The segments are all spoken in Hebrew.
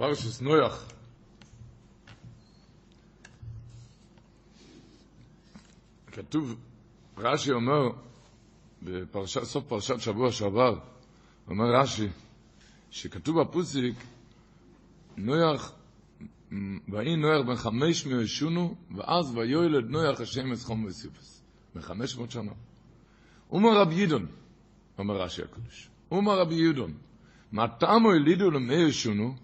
פרשס נויח. כתוב, רש"י אומר, בפרשת, סוף פרשת שבוע שעבר, אומר רש"י, שכתוב בפוסיק, נויח, ויהי נויח בן חמש מאות שונו, ואז ויולד נויח השם את חום וסיפס. בן חמש מאות שנה. אומר רבי ידון, אומר רש"י הקדוש, אומר רבי ידון, מתם הולידו למאיר שונו,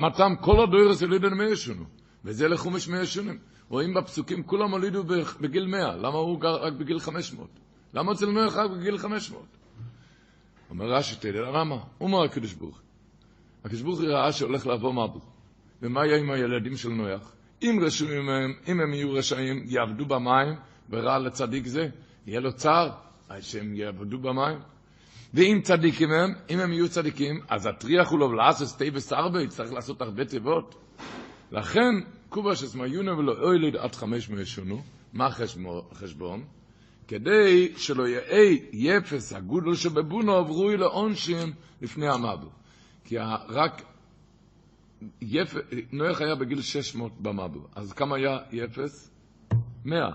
מתם כל הדוירס הולידו למאיר שונו, וזה לחומש מאיר שונים. רואים בפסוקים, כולם הולידו בגיל 100, למה הוא גר רק בגיל 500? למה אצל נויח רק בגיל 500? אומר רש"י, יודע למה? אומר הקדוש ברוך. הקדוש ברוך הוא ראה שהולך לעבור מבול. ומה יהיה עם הילדים של נויח? אם הם, אם הם יהיו רשעים, יעבדו במים, ורע לצדיק זה, יהיה לו צער, שהם יעבדו במים. ואם צדיקים הם, אם הם יהיו צדיקים, אז הטריח הוא לו לעשות תה וסרבה, יצטרך לעשות הרבה תיבות. לכן, קובה שסמיונה ולא אוילד עד חמש מאות שונו, מה החשבון? כדי שלא יהיה יפס הגודל שבבונו עברו לעונשין לפני המבול. כי רק יפ... נויח היה בגיל 600 במבול, אז כמה היה יפס? 100.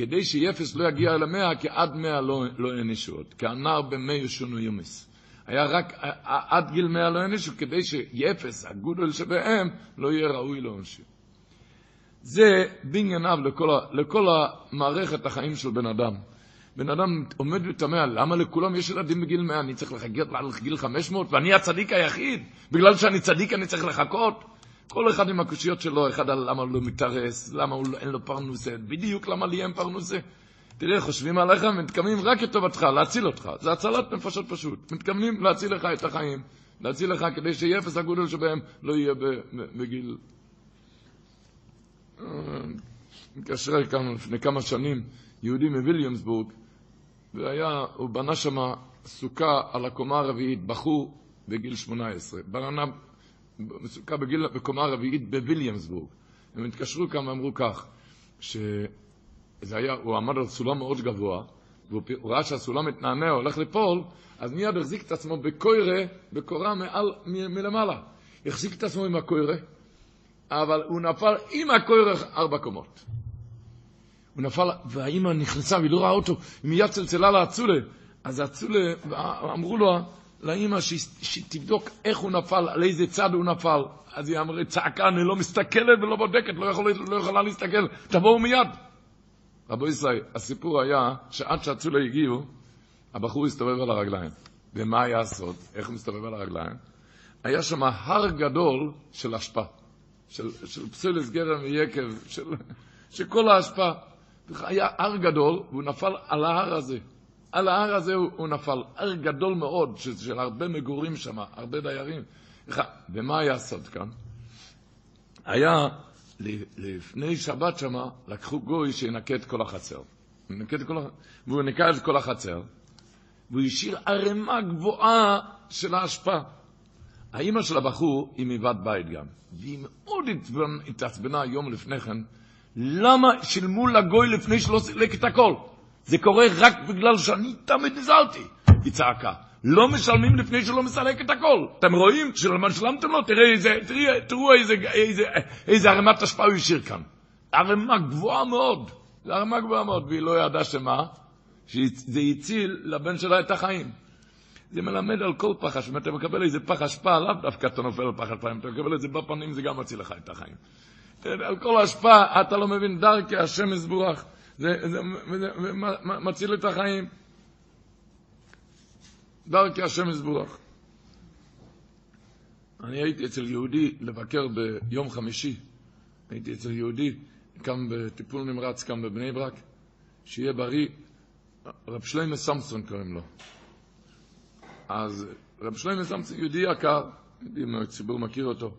כדי שיפס לא יגיע אל המאה, כי עד מאה לא, לא הענישו עוד. כי הנער במאה ישונו יומס. היה רק עד גיל מאה לא הענישו, כדי שיפס, הגודל שבהם, לא יהיה ראוי לעונשין. זה בענייניו לכל, ה- לכל המערכת החיים של בן אדם. בן אדם עומד ותמה, למה לכולם יש ילדים בגיל 100? אני צריך לחכות לגיל 500? ואני הצדיק היחיד? בגלל שאני צדיק אני צריך לחכות? כל אחד עם הקושיות שלו, אחד על למה הוא לא מתארס, למה הוא לא, אין לו פרנוסה, בדיוק למה לי אין פרנוסה. תראה, חושבים עליך, מתכוונים רק לטובתך, להציל אותך. זה הצלת נפשות פשוט. מתכוונים להציל לך את החיים, להציל לך כדי שיהיה אפס הגודל שבהם לא יהיה בגיל... אה, מתקשר כאן לפני כמה שנים, יהודי מוויליאמסבורג, והיה, הוא בנה שם סוכה על הקומה הרביעית, בחור בגיל 18. בנה סוכה בגיל, בקומה הרביעית בוויליאמסבורג. הם התקשרו כאן ואמרו כך, שזה היה, הוא עמד על סולם מאוד גבוה, והוא ראה שהסולם מתנענע, הולך ליפול, אז מיד החזיק את עצמו בקוירה, בקורה מעל, מ- מלמעלה. החזיק את עצמו עם הקוירה, אבל הוא נפל עם הקוירה ארבע קומות. הוא נפל, והאימא נכנסה והיא לא ראה אותו, היא מיד צלצלה לאצולה. אז האצולה, אמרו לו, לאימא שתבדוק איך הוא נפל, על איזה צד הוא נפל. אז היא אמרה, צעקה, אני לא מסתכלת ולא בודקת, לא, יכול, לא יכולה להסתכל, תבואו מיד. רבו ישראל, הסיפור היה שעד שהאצולה הגיעו, הבחור הסתובב על הרגליים. ומה היה הסוד? איך הוא מסתובב על הרגליים? היה שם הר גדול של אשפה, של, של פסולת גרם ויקב, של, של כל האשפה. היה הר גדול, והוא נפל על ההר הזה. על ההר הזה הוא, הוא נפל. הר גדול מאוד, של, של הרבה מגורים שם, הרבה דיירים. ומה היה הסוד כאן? היה, לפני שבת שם, לקחו גוי שינקה את כל החצר. את כל והוא ניקה את כל החצר, והוא השאיר ערימה גבוהה של האשפה. האימא של הבחור היא מבת בית גם, והיא מאוד התעצבנה יום לפני כן, למה שילמו לגוי לפני שלא סילק את הכל? זה קורה רק בגלל שאני תמיד נזהרתי, היא צעקה. לא משלמים לפני שלא מסלק את הכל. אתם רואים? שלמה שלמתם לו? תראה איזה, תראי, תראו איזה, איזה, איזה ערימת השפעה הוא השאיר כאן. ערימה גבוהה מאוד. זו ערימה גבוהה מאוד, והיא לא ידעה שמה? שזה הציל לבן שלה את החיים. זה מלמד על כל פח אשפה. אם אתה מקבל איזה פח אשפה, לאו דווקא אתה נופל על פח אשפה, אם אתה מקבל את זה בפנים, זה גם מציל לך את החיים. על כל אשפה, אתה לא מבין, דרכי השם יזבורך. זה, זה, זה, זה מציל את החיים. דרכי השם יזבורך. אני הייתי אצל יהודי לבקר ביום חמישי. הייתי אצל יהודי, כאן בטיפול נמרץ, כאן בבני ברק, שיהיה בריא. רב שלמה סמסון קוראים לו. אז רב שלמה סמסון, יהודי יקר, יודעים, הציבור מכיר אותו.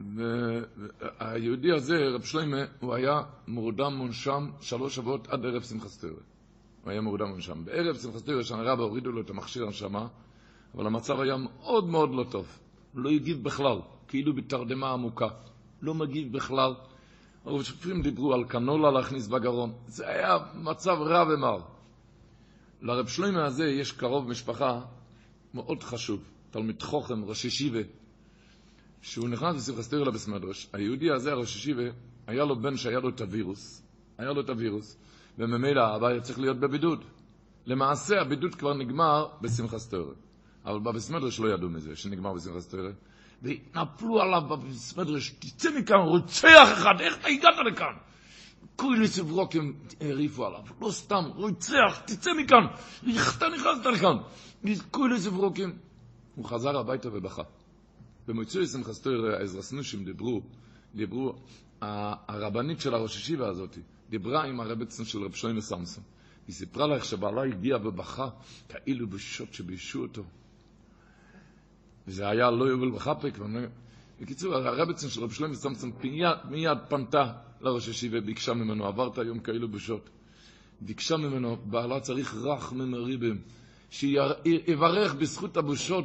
והיהודי הזה, רב שלמה, הוא היה מורדם מונשם שלוש שבועות עד ערב שמחת תורה. הוא היה מורדם מונשם. בערב שמחת תורה, שנה רבה הורידו לו את המכשיר הנשמה, אבל המצב היה מאוד מאוד לא טוב. הוא לא הגיב בכלל, כאילו בתרדמה עמוקה. לא מגיב בכלל. הרופאים דיברו על קנולה להכניס בגרון. זה היה מצב רע ומר. לרב שלמה הזה יש קרוב משפחה מאוד חשוב, תלמיד חוכם, ראש ישיבה, שהוא נכנס בשמחת תורה לבס מדרש. היהודי הזה, הראש ישיבה, היה לו בן שהיה לו את הווירוס. היה לו את הווירוס, וממילא האבא היה צריך להיות בבידוד. למעשה הבידוד כבר נגמר תורה. אבל בבס מדרש לא ידעו מזה, שנגמר תורה. והתנפלו עליו בבס מדרש, תצא מכאן, רוצח אחד, איך אתה הגעת לכאן? כולי סברוקים הרעיפו עליו, לא סתם, רוצח, תצא מכאן, איך אתה נכנסת לכאן? כולי סברוקים. הוא חזר הביתה ובכה. במוצאי שמחת תורה, האזרסנושים דיברו, דיברו, הרבנית של הראש ישיבה הזאת, דיברה עם הרבצן של רב שלמה סמסון. היא סיפרה לה איך שבעלה הגיע ובכה, כאילו בשוט שביישו אותו. וזה היה לא יובל וחפק. בקיצור, הרבצן של רב שלמה סמסון מיד, פנתה לראש ישיבה וביקשה ממנו, עברת היום כאילו בשוט. ביקשה ממנו, בעלה צריך רח ממריבם, שיברך בזכות הבושות.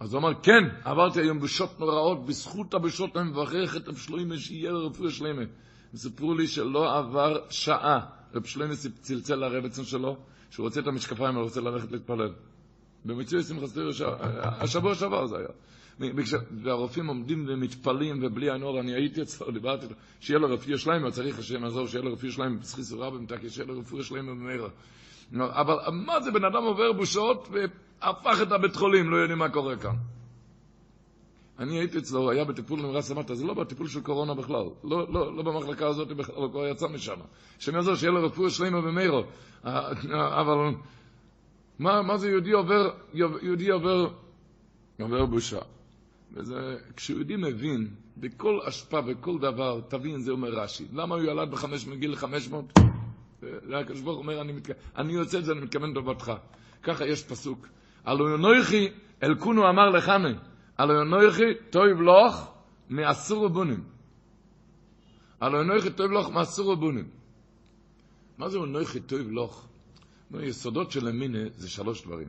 אז הוא אמר, כן, עברתי היום בושות נוראות, בזכות הבושות אני מברך את רב שלמה שיהיה רפואה שלמה. סיפרו לי שלא עבר שעה, רב שלמה צלצל לרבצן שלו, שהוא רוצה את המשקפיים, הוא רוצה ללכת להתפלל. במצוי שמחת תורה, השבוע שעבר זה היה. והרופאים עומדים ומתפלאים ובלי אור, אני הייתי אצלו, דיברתי לו, שיהיה לו רפואה שלהם, צריך השם לעזור, שיהיה לו רפואה שלהם, בזכיס ורב, שיהיה לו רפואה שלהם במהרה. אבל מה זה, בן אדם עובר בושות והפך את הבית חולים, לא יודעים מה קורה כאן. אני הייתי אצלו, הוא היה בטיפול נמרץ, אמרת, זה לא בטיפול של קורונה בכלל, לא, לא, לא במחלקה הזאת בכלל, הוא כבר יצא משם. השם יעזור, שיהיה לו רפואה שלמה במהרה. אבל מה, מה זה יהודי עובר, יהודי עובר, עובר בושה. וזה, כשיהודי מבין, בכל אשפה, בכל דבר, תבין, זה אומר רש"י. למה הוא ילד בחמש, מגיל חמש מאות? הקדוש ברוך אומר, אני, מתכ... אני יוצא את זה, אני מתכוון טובתך. ככה יש פסוק. הלא ינויכי, אלקונו אמר לחנה, הלא ינויכי, טויב לוך, מאסור ובונים. הלא ינויכי, טויב לוך, מאסור ובונים. מה זה ינויכי, טויב לוך? היסודות של המינה זה שלוש דברים.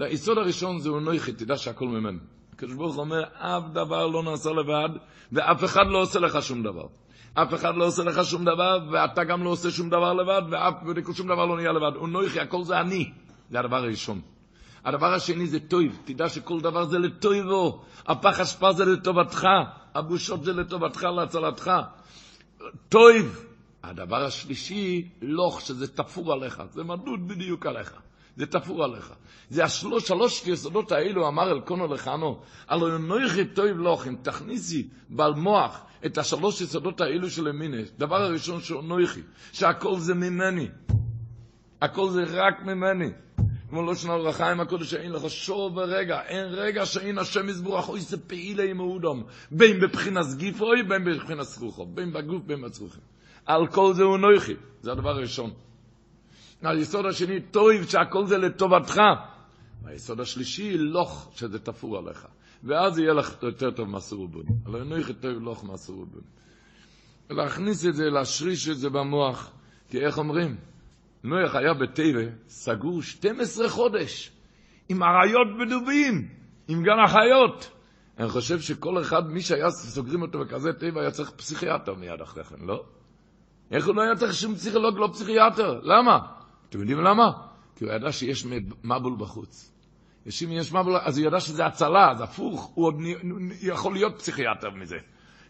היסוד הראשון זה ינויכי, תדע שהכל ממנו. הקדוש ברוך אומר, אף דבר לא נעשה לבד, ואף אחד לא עושה לך שום דבר. אף אחד לא עושה לך שום דבר, ואתה גם לא עושה שום דבר לבד, ואף שום דבר לא נהיה לבד. הוא נויכי, הכל זה אני. זה הדבר הראשון. הדבר השני זה טויב, תדע שכל דבר זה לטויבו, הפח אשפה זה לטובתך, הבושות זה לטובתך, להצלתך. טויב. הדבר השלישי, לוך, שזה תפור עליך, זה מדוד בדיוק עליך. זה תפור עליך. זה השלוש, שלוש יסודות האלו אמר אלקונו לכנו, הלא נויכי טויב לוך, אם תכניסי בעל מוח את השלוש יסודות האלו של אמינס, דבר הראשון שהוא נויכי, שהכל זה ממני. הכל זה רק ממני. כמו לא שנה ברכה עם הקודש, אין לך שור ברגע, אין רגע שאין השם יסבורך, אוי זה פעילי מאודום, בין בבחינת גיפוי, בין בבחינת זכוכו, בין בגוף, בין בצרוכים. על כל זה הוא נויכי, זה הדבר הראשון. היסוד השני, טויב, שהכל זה לטובתך. והיסוד השלישי, לוך, שזה תפור עליך. ואז יהיה לך יותר טוב מסור בון. אבל לא טוב לוך מסור בון. להכניס את זה, להשריש את זה במוח. כי איך אומרים? נויח היה בטבע, סגור 12 חודש, עם אריות בדובים, עם גן החיות. אני חושב שכל אחד, מי שהיה סוגרים אותו בכזה טבע, היה צריך פסיכיאטר מיד אחרי כן, לא? איך הוא לא היה צריך שום פסיכולוג, לא פסיכיאטר? למה? אתם יודעים למה? כי הוא ידע שיש מבול בחוץ. אם יש מבול, אז הוא ידע שזה הצלה, אז הפוך, הוא עוד יכול להיות פסיכיאטר מזה.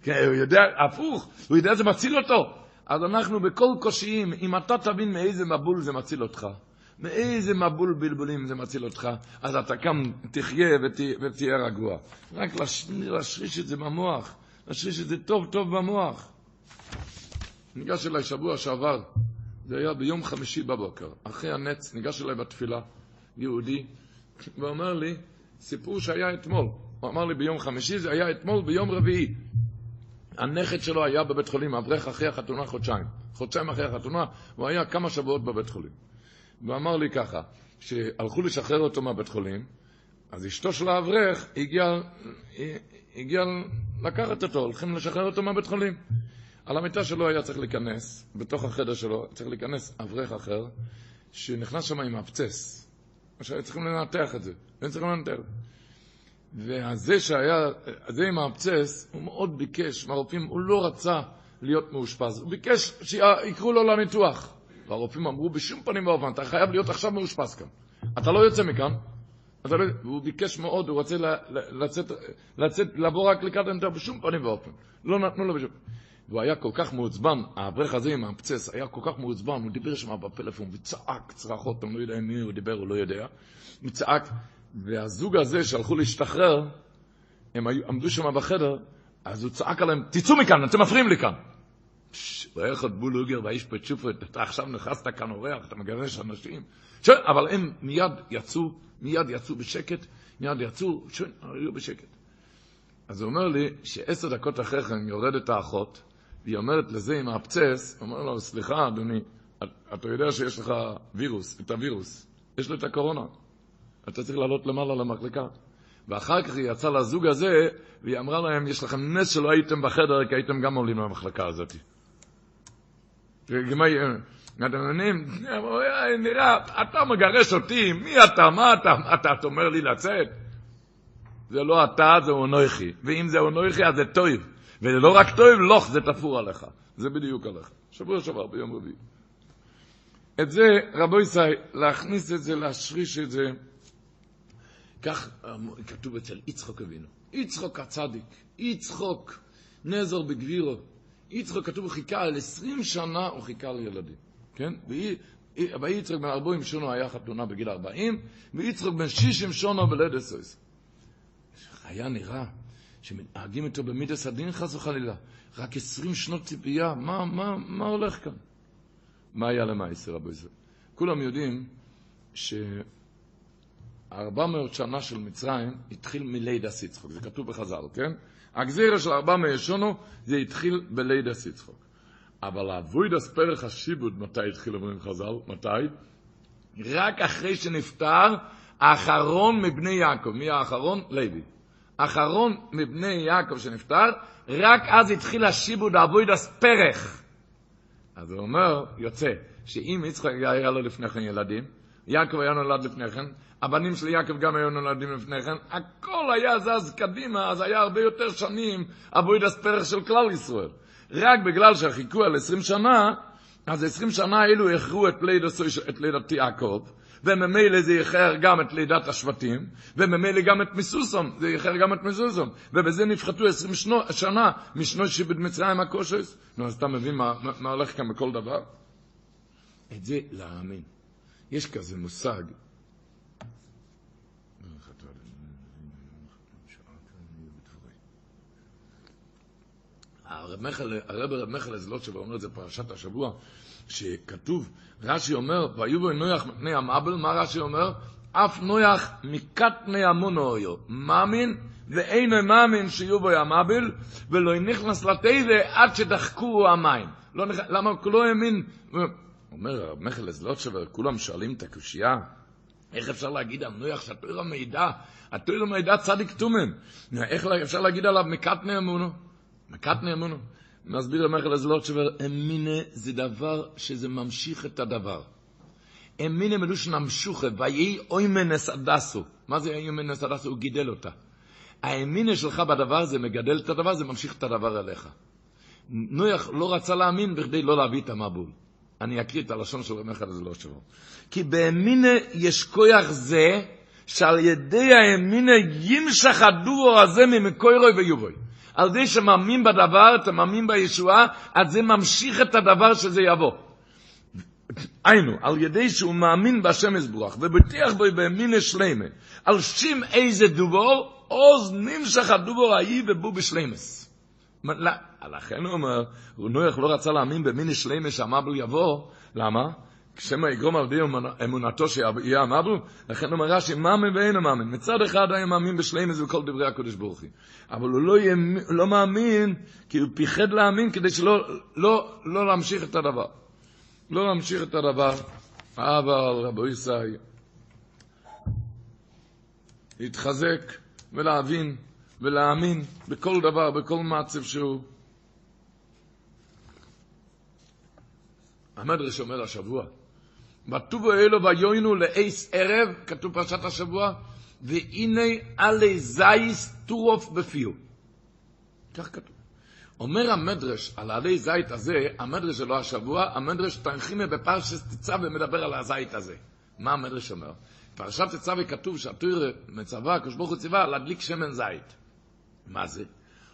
כן, הוא יודע, הפוך, הוא יודע שזה מציל אותו. אז אנחנו בכל קושיים, אם אתה תבין מאיזה מבול זה מציל אותך, מאיזה מבול בלבולים זה מציל אותך, אז אתה קם, תחיה ותהיה רגוע. רק להשריש את זה במוח, להשריש את זה טוב טוב במוח. ניגש אליי שבוע שעבר, זה היה ביום חמישי בבוקר, אחרי הנץ, ניגש אליי בתפילה, יהודי, ואומר לי, סיפור שהיה אתמול. הוא אמר לי ביום חמישי, זה היה אתמול ביום רביעי. הנכד שלו היה בבית חולים, אברך אחרי החתונה חודשיים. חודשיים אחרי החתונה, הוא היה כמה שבועות בבית חולים. והוא אמר לי ככה, שהלכו לשחרר אותו מהבית חולים, אז אשתו של האברך הגיעה הגיע לקחת אותו, הולכים לשחרר אותו מהבית חולים. על המיטה שלו היה צריך להיכנס, בתוך החדר שלו צריך להיכנס אברך אחר, שנכנס שם עם אבצס. שהיו צריכים לנתח את זה, היו צריכים לנתח. והזה שהיה, זה עם האבצס, הוא מאוד ביקש מהרופאים, הוא לא רצה להיות מאושפז, הוא ביקש שיקראו לו לניתוח. והרופאים אמרו, בשום פנים ואופן, אתה חייב להיות עכשיו מאושפז כאן. אתה לא יוצא מכאן. אתה לא... והוא ביקש מאוד, הוא רוצה לצאת, לצאת, לבוא רק לקראת הנתר בשום פנים ואופן. לא נתנו לו בשום... והוא היה כל כך מעוצבן, האברך הזה עם האבצס היה כל כך מעוצבן, הוא דיבר שם בפלאפון וצעק צרחות, אני לא יודע מי הוא דיבר, הוא לא יודע. הוא צעק, והזוג הזה שהלכו להשתחרר, הם עמדו שם בחדר, אז הוא צעק עליהם, תצאו מכאן, אתם מפריעים לי כאן. ואיך עוד בול אוגר והאיש פצ'ופת, אתה עכשיו נכנסת כאן אורח, אתה מגרש אנשים. ש... אבל הם מיד יצאו, מיד יצאו בשקט, מיד יצאו, ש... היו בשקט. אז הוא אומר לי שעשר דקות אחרי כן יורדת האחות, והיא אומרת לזה עם האבצס, אומר לו, סליחה אדוני, אתה יודע שיש לך וירוס, את הווירוס, יש לו את הקורונה, אתה צריך לעלות למעלה למחלקה. ואחר כך היא יצאה לזוג הזה, והיא אמרה להם, יש לכם נס שלא הייתם בחדר, כי הייתם גם עולים למחלקה הזאת. אתם מבינים? נראה, אתה מגרש אותי, מי אתה? מה אתה? אתה אומר לי לצאת? זה לא אתה, זה אונויכי. ואם זה אונויכי, אז זה טויב. וזה לא רק טויב, לוך, זה תפור עליך. זה בדיוק עליך. שבוע שעבר, ביום רביעי. את זה, רבו ישראל, להכניס את זה, להשריש את זה, כך אמ, כתוב אצל יצחוק אבינו. יצחוק הצדיק, יצחוק נזר בגבירו. יצחוק כתוב חיכה על עשרים שנה, הוא חיכה לילדים. כן? ויצחוק בן ארבעים שונו היה חתונה בגיל ארבעים, ויצחוק בן שישים שונו בלד אסויס. היה נראה שמנהגים איתו במידס הדין חס וחלילה. רק עשרים שנות ציפייה, מה, מה, מה הולך כאן? מה היה למעשה, רבי ישראל? כולם יודעים ש... 400 שנה של מצרים התחיל מלידה סיצחוק, זה כתוב בחז"ל, כן? הגזירה של 400 שונו, זה התחיל בלידה סיצחוק. אבל אבוידס פרח השיבוד, מתי התחיל אומרים חז"ל? מתי? רק אחרי שנפטר האחרון מבני יעקב. מי האחרון? לוי. אחרון מבני יעקב שנפטר, רק אז התחיל השיבוד אבוידס פרח. אז הוא אומר, יוצא, שאם יצחק היה לו לפני כן ילדים, יעקב היה נולד לפני כן, הבנים של יעקב גם היו נולדים לפני כן, הכל היה זז קדימה, אז היה הרבה יותר שנים אבוידס פרח של כלל ישראל. רק בגלל שחיכו על עשרים שנה, אז עשרים שנה האלו הכרו את לידת יעקב, וממילא זה איחר גם את לידת השבטים, וממילא גם את מסוסום, זה איחר גם את מסוסום, ובזה נפחתו עשרים שנה משנות שיבד מצרים הקושס. נו, אז אתה מבין מה, מה, מה הולך כאן בכל דבר? את זה להאמין. יש כזה מושג, הרב רב מיכל זלוטשב אומר את זה פרשת השבוע, שכתוב, רש"י אומר, ויובו נויח מפני המבל, מה רש"י אומר? אף נויח מקטני המונו היו, מאמין ואינו מאמין שיובו המבל, ולא נכנס לתיבה עד שדחקו המים. לא. למה הוא לא האמין? אומר הרב מיכל זלוטשב, כולם שואלים את הקושייה, איך אפשר להגיד על נויח שהתוירה מידע, התוירה מידע צדיק תומן, איך אפשר להגיד עליו מקטני המונו? מקטני אמונו. מסביר הזלוט שבר, אמינה זה דבר שזה ממשיך את הדבר. אמינה מלושן המשוכה, ויהי אוימנס הדסו. מה זה אוימנס הדסו? הוא גידל אותה. האמינה שלך בדבר זה מגדל את הדבר, זה ממשיך את הדבר אליך. נויח לא רצה להאמין בכדי לא להביא את המבול. אני אקריא את הלשון של רמחל הזלוט שבר. כי באמינה יש כוח זה, שעל ידי האמינה ימשך הדור הזה ממקוירוי ויובוי. על זה שמאמין בדבר, אתה מאמין בישועה, אז זה ממשיך את הדבר שזה יבוא. היינו, על ידי שהוא מאמין בהשם יזבוח, ובטיח בו באמין שלמה, על שם איזה דובור, עוז נמשך הדובור ההיא ובו בשלמס. לכן הוא אומר, נויח לא רצה להאמין במין שלמה שהמבל יבוא, למה? כשמה יגרום על די אמונתו שיהיה המבו, לכן אומר רש"י, מאמין ואינו מאמין. מצד אחד היה מאמין בשלימס וכל דברי הקדוש ברוך הוא. אבל הוא לא, יהיה, לא מאמין, כי הוא פיחד להאמין כדי שלא לא, לא להמשיך את הדבר. לא להמשיך את הדבר. אבל רבו ישראל, להתחזק ולהבין ולהאמין בכל דבר, בכל מעצב שהוא. המדרש אומר השבוע, בטובו אלו ויוינו לאיס ערב, כתוב פרשת השבוע, והנה עלי זייס טורוף בפיו. כך כתוב. אומר המדרש על העלי זית הזה, המדרש שלו השבוע, המדרש תנחימה בפרשת תצא ומדבר על הזית הזה. מה המדרש אומר? פרשת תצא וכתוב שהתור מצווה, הקדוש ברוך הוא ציווה להדליק שמן זית. מה זה?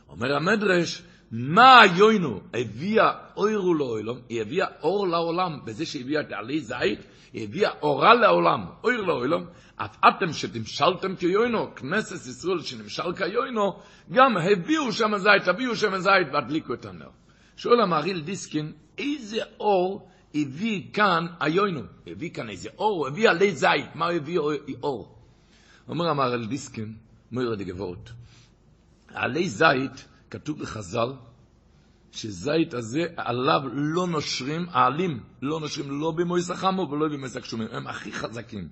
אומר המדרש, מה היוינו הביאה אוירו לאוילום, היא הביאה אור לעולם בזה שהביאה את העלי זית, היא הביאה אורה לעולם, אויר לעולם, אף אתם שתמשלתם כיוינו, כנסת ישראל שנמשל כיוינו, גם הביאו שם זית, הביאו שם זית והדליקו את הנר. שואל המהריל דיסקין, איזה אור הביא כאן היוינו? הביא כאן איזה אור, הוא הביא עלי זית, מה הביא אור? אומר המהריל דיסקין, מוירה דגבות, עלי זית, כתוב בחז"ל, שזית הזה עליו לא נושרים, העלים לא נושרים לא במויס החמו ולא במויס הקשומים, הם הכי חזקים.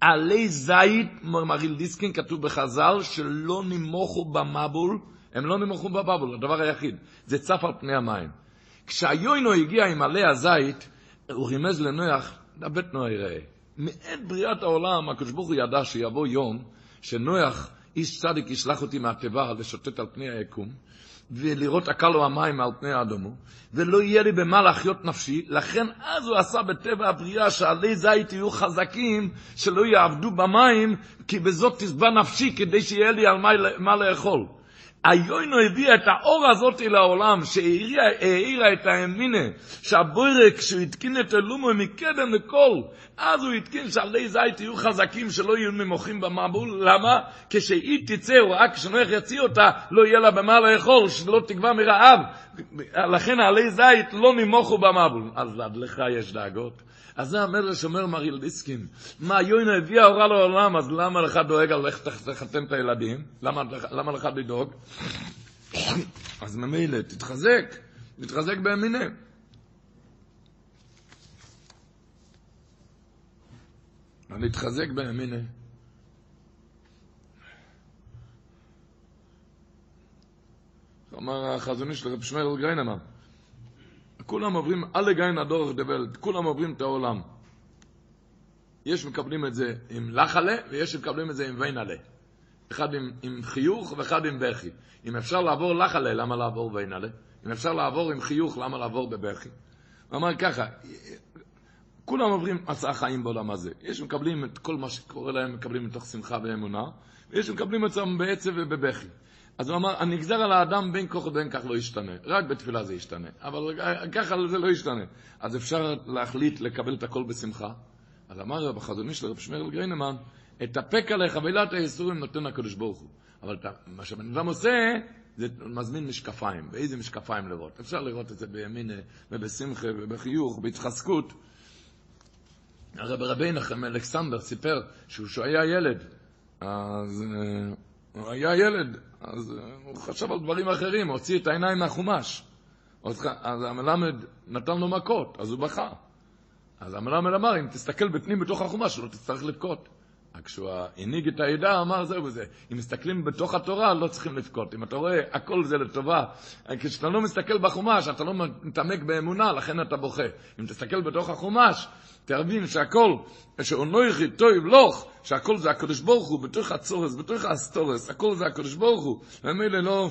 עלי זית, מריל דיסקין, כתוב בחז"ל, שלא נמוכו במבול, הם לא נמוכו במבול, הדבר היחיד, זה צף על פני המים. כשהיוינו הגיע עם עלי הזית, הוא רימז לנוח, דבט נוח יראה. מעת בריאת העולם, הקדוש ברוך הוא ידע שיבוא יום, שנוח, איש צדיק, ישלח אותי מהתיבה לשוטט על פני היקום, ולראות הקלו המים על פני האדומו, ולא יהיה לי במה להחיות נפשי, לכן אז הוא עשה בטבע הבריאה שעלי זית יהיו חזקים, שלא יעבדו במים, כי בזאת תשבע נפשי, כדי שיהיה לי על מה, מה לאכול. היוינו הביא את האור הזאת לעולם, שהאירה את האמינה, שהבוירק, כשהוא התקין את אלומו מקדם לכל, אז הוא התקין שעלי זית יהיו חזקים, שלא יהיו ממוחים במבול, למה? כשהיא תצא, או רק כשנוח יציא אותה, לא יהיה לה במה לאכול, שלא תגבה מרעב. לכן עלי זית לא נמוכו במבול. אז עד לך יש דאגות. אז זה המדרש אומר מריל דיסקין, מה יוינה הביאה אורה לעולם, אז למה לך דואג על איך תחתן את הילדים? למה, למה לך לדאוג? אז ממילא, תתחזק, תתחזק באמינה. להתחזק באמינה. אמר החזוני של רב שמואל גריינמן, כולם עוברים, אלה גיין הדורך דבלת, כולם עוברים את העולם. יש מקבלים את זה עם לחלה, ויש מקבלים את זה עם ויינלה. אחד עם, עם חיוך ואחד עם בכי. אם אפשר לעבור לחלה, למה לעבור ויינלה? אם אפשר לעבור עם חיוך, למה לעבור בבכי? הוא אמר ככה, כולם עוברים מסע חיים בעולם הזה. יש מקבלים את כל מה שקורה להם, מקבלים מתוך שמחה ואמונה, ויש מקבלים את זה בעצב ובבכי. אז הוא אמר, הנגזר על האדם בין כוח ובין כך לא ישתנה. רק בתפילה זה ישתנה. אבל ככה זה לא ישתנה. אז אפשר להחליט לקבל את הכל בשמחה. אז אמר רב החזוני של רב שמואל גריינמן, אתאפק עליך חבילת הייסורים נותן הקדוש ברוך הוא. אבל מה שבן אדם עושה, זה מזמין משקפיים. באיזה משקפיים לראות? אפשר לראות את זה בימין ובשמחה ובחיוך, בהתחזקות. הרב רבי נחם אלכסנדר סיפר שהוא היה ילד, אז אה, הוא היה ילד, אז אה, הוא חשב על דברים אחרים, הוציא את העיניים מהחומש. אז המלמד נתן לו מכות, אז הוא בכה. אז המלמד אמר, אם תסתכל בפנים בתוך החומש, לא תצטרך לבכות. רק כשהוא הנהיג את העדה, אמר זהו וזה. אם מסתכלים בתוך התורה, לא צריכים לבכות. אם אתה רואה, הכל זה לטובה. כשאתה לא מסתכל בחומש, אתה לא מתעמק באמונה, לכן אתה בוכה. אם תסתכל בתוך החומש, תבין שהכל, שאונויכי טויב לוך, שהכל זה הקדוש ברוך הוא, בתוך הצורס, בתוך האסטורס, הכל זה הקדוש ברוך הוא. ומילא לא,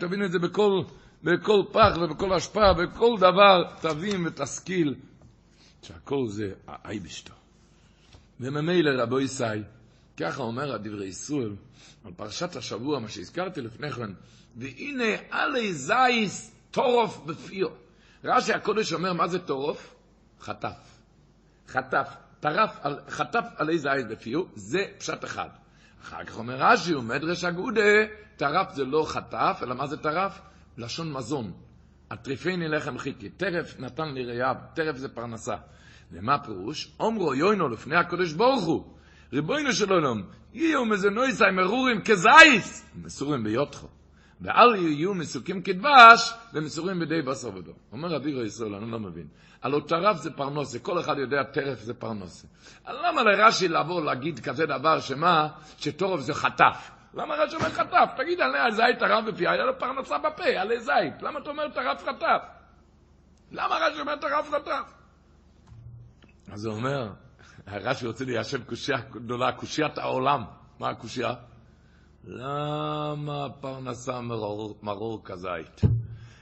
תבין את זה בכל, בכל פח ובכל השפעה, בכל דבר, תבין ותשכיל, שהכל זה האייבשטר. וממילא רבו ישי, ככה אומר הדברי ישראל, על פרשת השבוע, מה שהזכרתי לפני כן, והנה עלי זייס טורוף בפיו. רש"י הקודש אומר, מה זה טורוף? חטף. חטף. טרף, חטף עלי זייס בפיו, זה פשט אחד. אחר כך אומר רש"י, הוא מדרש אגודה, טרף זה לא חטף, אלא מה זה טרף? לשון מזון. הטריפני לחם חיכי, טרף נתן לי רעב, טרף זה פרנסה. ומה פירוש? אומרו יוינו לפני הקדוש ברוך הוא, ריבונו של עולם, יהיו מזה מרורים כזייס, מסורים ביותחו. ואל יהיו מסוקים כדבש ומסורים בידי בשר ודם. אומר רבי ישראל, אני לא מבין. הלא טרף זה פרנסה, כל אחד יודע טרף זה פרנסה. למה לרש"י לבוא להגיד כזה דבר שמה, שטורף זה חטף? למה רש"י אומר חטף? תגיד, עלי זית טרף בפי, היה לו פרנסה בפה, עלי זית. למה אתה אומר טרף חטף? למה רש"י אומר טרף חטף? אז הוא אומר, רש"י רוצה ליישב קושייה גדולה, קושיית העולם. מה הקושייה? למה פרנסה מרור, מרור כזית?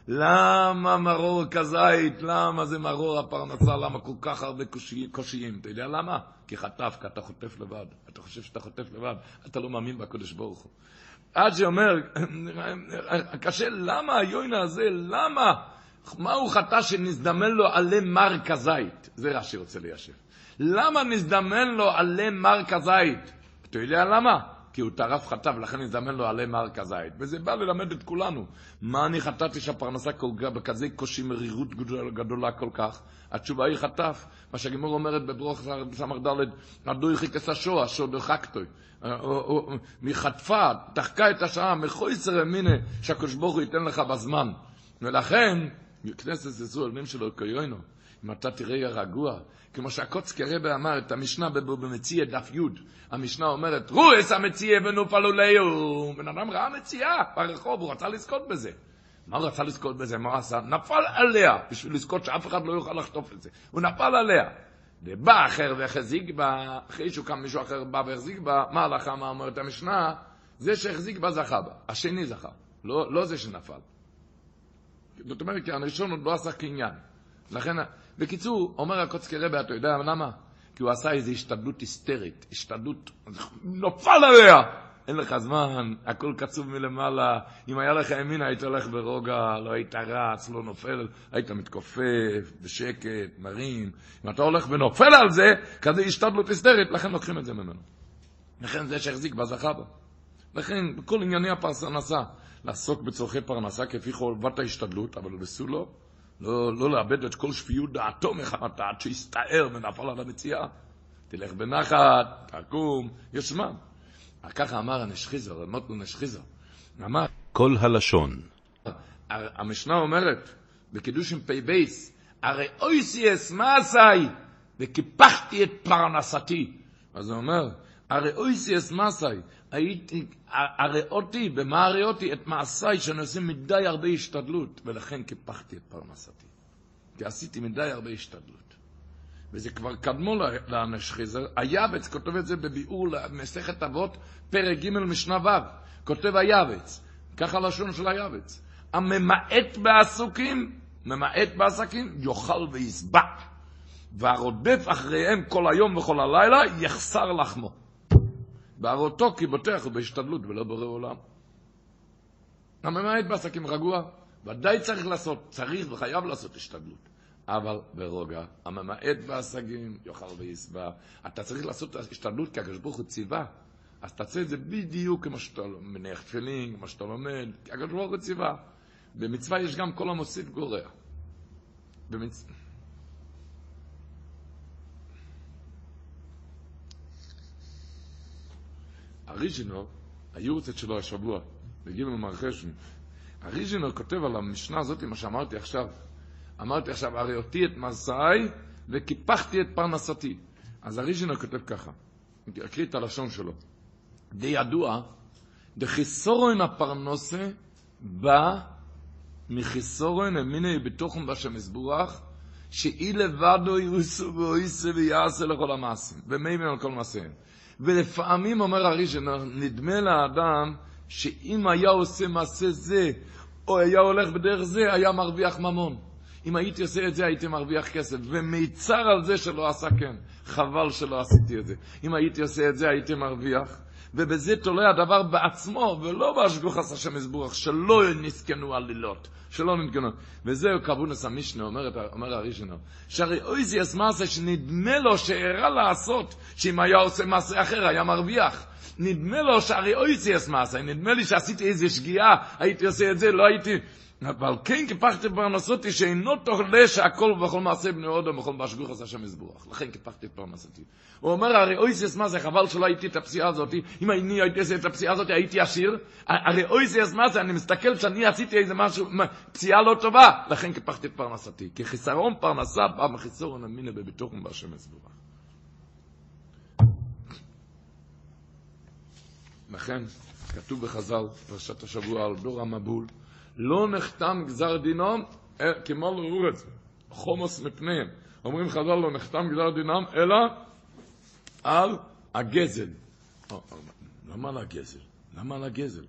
למה מרור כזית? למה זה מרור הפרנסה? למה כל כך הרבה קושי, קושיים? אתה יודע למה? כי חטף, כי אתה חוטף לבד. אתה חושב שאתה חוטף לבד, אתה לא מאמין בקדוש ברוך הוא. עד שאומר, קשה, למה היוינה הזה, למה? מה הוא חטא שנזדמן לו עלי מר כזית? זה רש"י רוצה ליישב. למה נזדמן לו עלי מר כזית? אתה יודע למה? כי הוא טרף חטא, ולכן נזדמן לו עלי מר כזית. וזה בא ללמד את כולנו. מה אני חטאתי שהפרנסה בכזה קושי מרירות גדולה כל כך? התשובה היא חטף. מה שהגימור אומרת בברוך ס"ד, הדוי חיכס השוע, שוד דחקתוי. מחטפה, דחקה את השעה, מחויסר אמינה, שהקדוש ברוך הוא ייתן לך בזמן. ולכן, כנסת ישראל, נים שלו כיוינו, אם אתה תראה רגוע, כמו שהקוצקי רבה אמר את המשנה במציע דף י', המשנה אומרת, רועס המציע ונופלולהו. בן אדם ראה מציאה ברחוב, הוא רצה לזכות בזה. מה הוא רצה לזכות בזה? מה הוא עשה? נפל עליה, בשביל לזכות שאף אחד לא יוכל לחטוף את זה. הוא נפל עליה. ובא אחר והחזיק בה, אחרי שהוא קם מישהו אחר בא והחזיק בה, מה הלכה, מה אומרת המשנה? זה שהחזיק בה זכה בה, השני זכה, לא, לא זה שנפל. זאת אומרת, כי הראשון עוד לא עשה קניין. לכן, בקיצור, אומר הקוצקי רבי, אתה יודע למה? כי הוא עשה איזו השתדלות היסטרית, השתדלות, נופל עליה! אין לך זמן, הכל קצוב מלמעלה. אם היה לך ימין, היית הולך ברוגע, לא היית רץ, לא נופל, היית מתכופף, בשקט, מרים. אם אתה הולך ונופל על זה, כזה השתדלות היסטרית, לכן לוקחים את זה ממנו. לכן זה שהחזיק בה זכה בה. לכן, בכל ענייני הפרנסה, לעסוק בצורכי פרנסה כפי חובת ההשתדלות, אבל בסולו, לא. לא, לא לאבד את כל שפיות דעתו מחמתה עד שיסתער ונפל על המציאה. תלך בנחת, תקום, יש זמן. ככה אמר הנשחיזר, אמרנו נשחיזר. אמר... כל הלשון. המשנה אומרת, בקידוש עם פי בייס, הרי אויסי אס מעשי, וקיפחתי את פרנסתי. אז הוא אומר, הרי אויסי אס מעשי, הייתי, הרי אותי, במה הרי אותי? את מעשיי שאני עושה מדי הרבה השתדלות, ולכן קיפחתי את פרנסתי. כי עשיתי מדי הרבה השתדלות. וזה כבר קדמו לנשחיזר, היבץ כותב את זה בביאור למסכת אבות, פרק ג' משנה ו', כותב היבץ, ככה לשון של היבץ, הממעט בעסוקים, ממעט בעסקים, יאכל ויסבע, והרודף אחריהם כל היום וכל הלילה, יחסר לחמו. בערותו כי בוטח הוא בהשתדלות ולא בורא עולם. הממעט בעסקים רגוע, ודאי צריך לעשות, צריך וחייב לעשות השתדלות. אבל ברוגע, הממעט בעסקים יאכל ויסבע. אתה צריך לעשות השתדלות כי הקדוש ברוך הוא ציווה. אז תעשה את זה בדיוק כמו שאתה מניח תפילין, כמו שאתה לומד, כי הקדוש ברוך הוא ציווה. במצווה יש גם כל המוסיף גורע. במצ... הריז'ינו, היורצת שלו השבוע, בגימל מרחשן, הריז'ינו כותב על המשנה הזאת, מה שאמרתי עכשיו, אמרתי עכשיו, הרי אותי את מסעי וקיפחתי את פרנסתי. אז הריז'ינו כותב ככה, אקריא את הלשון שלו. די ידוע, דחיסורון הפרנסה בא מחיסורון אמיני בתוכם בשם יסבורך, שאי לבדו יוסו ואויסו ויעשה לכל המעשים, ומיימן על כל מעשיהם. ולפעמים, אומר הראשון, נדמה לאדם שאם היה עושה מעשה זה, או היה הולך בדרך זה, היה מרוויח ממון. אם הייתי עושה את זה, הייתי מרוויח כסף. ומיצר על זה שלא עשה כן. חבל שלא עשיתי את זה. אם הייתי עושה את זה, הייתי מרוויח. ובזה תולה הדבר בעצמו, ולא בהשגוחס השם יזבורך, שלא נסכנו עלילות, שלא נתגנו. וזהו קבונס המשנה, אומר, אומר הראשונו, שהרי אויזי אס מעשה שנדמה לו שאירע לעשות, שאם היה עושה מעשה אחר היה מרוויח. נדמה לו שהרי אויסי אס מעשה, נדמה לי שעשיתי איזה שגיאה, הייתי עושה את זה, לא הייתי... אבל כן קיפחתי פרנסותי שאינו תוכלה שהכל בכל מעשה בני אודם ובכל בשגוך עשה שם יזבורך. לכן קיפחתי את פרנסתי. הוא אומר, הרי אויסס מה זה, חבל שלא הייתי את הפסיעה הזאת. אם אני הייתי עושה את הפסיעה הזאת, הייתי עשיר. הרי אויסס מה זה, אני מסתכל שאני עשיתי איזה משהו, פציעה לא טובה. לכן קיפחתי את פרנסתי. כי חיסרון פרנסה בא מחיסרון אמינה בביטוח ובשם יזבורך. לכן, כתוב בחז"ל, פרשת השבוע, על דור המבול, לא נחתם גזר דינם כמו לאורץ, חומוס מפניהם. אומרים חז"ל, לא נחתם גזר דינם, אלא על הגזל. למה על הגזל? למה על הגזל?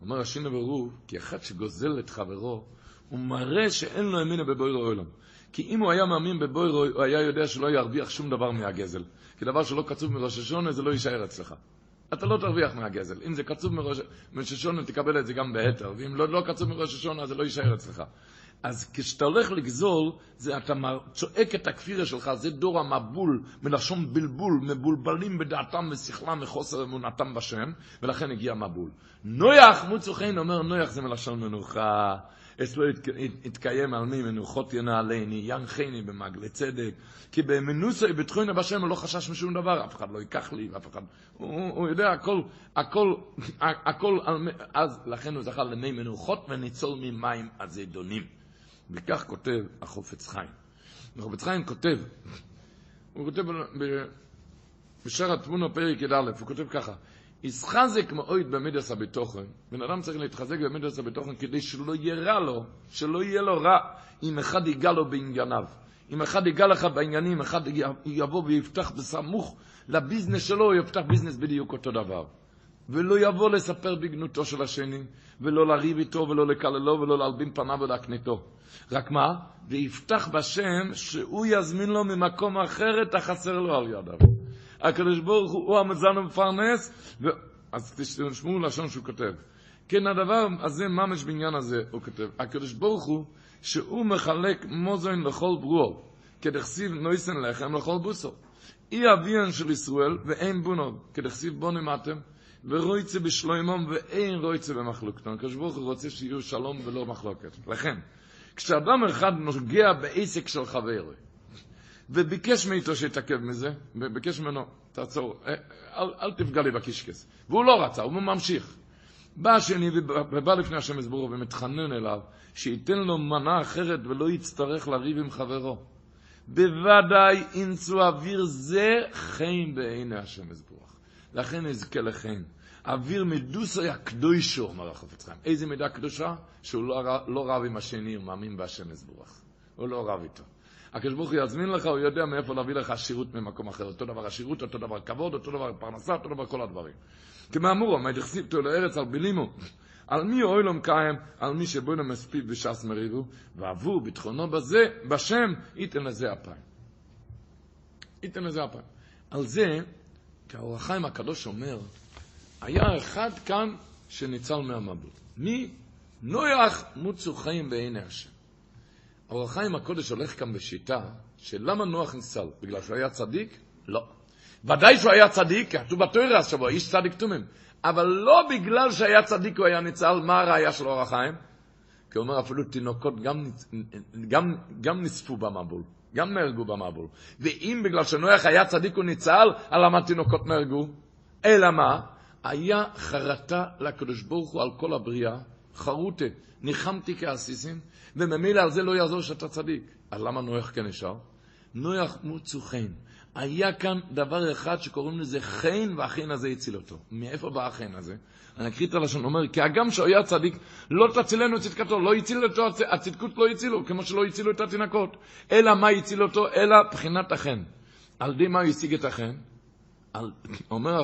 אומר השינה ברוב, כי אחד שגוזל את חברו, הוא מראה שאין לו אמינה בבויר העולם. כי אם הוא היה מאמין בבויר, הוא היה יודע שלא ירוויח שום דבר מהגזל. כי דבר שלא קצוב מראש השונה, זה לא יישאר אצלך. אתה לא תרוויח מהגזל. אם זה קצוב מראש השונה, תקבל את זה גם בהתר, ואם לא, לא קצוב מראש השונה, זה לא יישאר אצלך. אז כשאתה הולך לגזול, זה אתה צועק את הכפירה שלך, זה דור המבול, מלשון בלבול, מבולבלים בדעתם ושכלם מחוסר אמונתם בשם, ולכן הגיע מבול. נויח, מוצו חן אומר נויח זה מלשון מנוחה. אצלו יתקיים על מי מנוחות ינעלני, ינחני במגלי צדק, כי במנוסי בתחוינה בשם הוא לא חשש משום דבר, אף אחד לא ייקח לי, אף אחד, הוא, הוא יודע הכל, הכל, הכל, אז לכן הוא זכה למי מנוחות וניצול ממים הזדונים. וכך כותב החופץ חיים. החופץ חיים כותב, הוא כותב בשער התמונה פרק י"א, הוא כותב ככה, ישחזק מאוד במידס הביטוחן, בן אדם צריך להתחזק במידס הביטוחן כדי שלא יהיה רע לו, שלא יהיה לו רע אם אחד ייגע לו בענייניו. אם אחד ייגע לך בעניינים, אחד יבוא ויפתח בסמוך לביזנס שלו, הוא יפתח ביזנס בדיוק אותו דבר. ולא יבוא לספר בגנותו של השני, ולא לריב איתו, ולא לקללו, ולא להלבין פניו ולהקניתו. רק מה? ויפתח בשם שהוא יזמין לו ממקום אחר את החסר לו על ידיו. הקדוש ברוך הוא, המזן המפרנס, ו... אז תשמעו לשון שהוא כותב. כן, הדבר הזה, ממש בעניין הזה, הוא כותב. הקדוש ברוך הוא, שהוא מחלק מוזן לכל ברור, כדכסיב נויסן לחם לכל בוסו. אי אביין של ישראל ואין בונו, כדכסיב בונים אתם, ורויצה בשלוימום ואין רויצה במחלוקתון. הקדוש ברוך הוא רוצה שיהיו שלום ולא מחלוקת. לכן, כשאדם אחד נוגע בעסק של חברו, וביקש מאיתו שיתעכב מזה, וביקש ממנו, תעצור, אה, אל, אל תפגע לי בקישקס. והוא לא רצה, הוא ממשיך. בא השני ובא לפני השם יסבורו ומתחנן אליו, שייתן לו מנה אחרת ולא יצטרך לריב עם חברו. בוודאי ימצאו אוויר זה חן בעיני השם יסבורך. לכן אזכה לכן. אוויר מדוסי הקדושו, אומר החפץ חיים. איזה מידה קדושה? שהוא לא, לא רב עם השני, הוא מאמין בהשם יסבורך. הוא לא רב איתו. הקדוש ברוך הוא יזמין לך, הוא יודע מאיפה להביא לך שירות ממקום אחר. אותו דבר השירות, אותו דבר כבוד, אותו דבר פרנסה, אותו דבר כל הדברים. כמאמורו, מה דכסיבתו לארץ על בילימו. על מי אוילום קיים, על מי שבו מספיק בש"ס מריבו, ועבור ביטחונו בזה, בשם, ייתן לזה אפיים. ייתן לזה אפיים. על זה, כאור החיים הקדוש אומר, היה אחד כאן שניצל מהמבול. מי? נויח מוצו חיים בעיני השם. אור החיים הקודש הולך כאן בשיטה שלמה נוח ניצל? בגלל שהוא היה צדיק? לא. ודאי שהוא היה צדיק, כתוב בתוירה השבוע, איש צדיק תומים. אבל לא בגלל שהיה צדיק הוא היה ניצל, מה הראייה של אור החיים? כי הוא אומר אפילו תינוקות גם, גם, גם נספו במבול, גם נהרגו במבול. ואם בגלל שנוח היה צדיק הוא ניצל, למה תינוקות נהרגו? אלא מה? היה חרטה לקדוש ברוך הוא על כל הבריאה, חרוטה, ניחמתי כעסיסים, וממילא על זה לא יעזור שאתה צדיק. אז למה נויח כן נשאר? נויח מוצו חן. היה כאן דבר אחד שקוראים לזה חן, והחן הזה הציל אותו. מאיפה בא החן הזה? אני אקריא את הלשון, אומר, כי הגם שהוא היה צדיק, לא תצילנו צדקתו, לא הציל אותו, הצדקות לא הצילו, כמו שלא הצילו את התינקות. אלא מה הציל אותו? אלא בחינת החן. על די מה הוא השיג את החן? על, אומר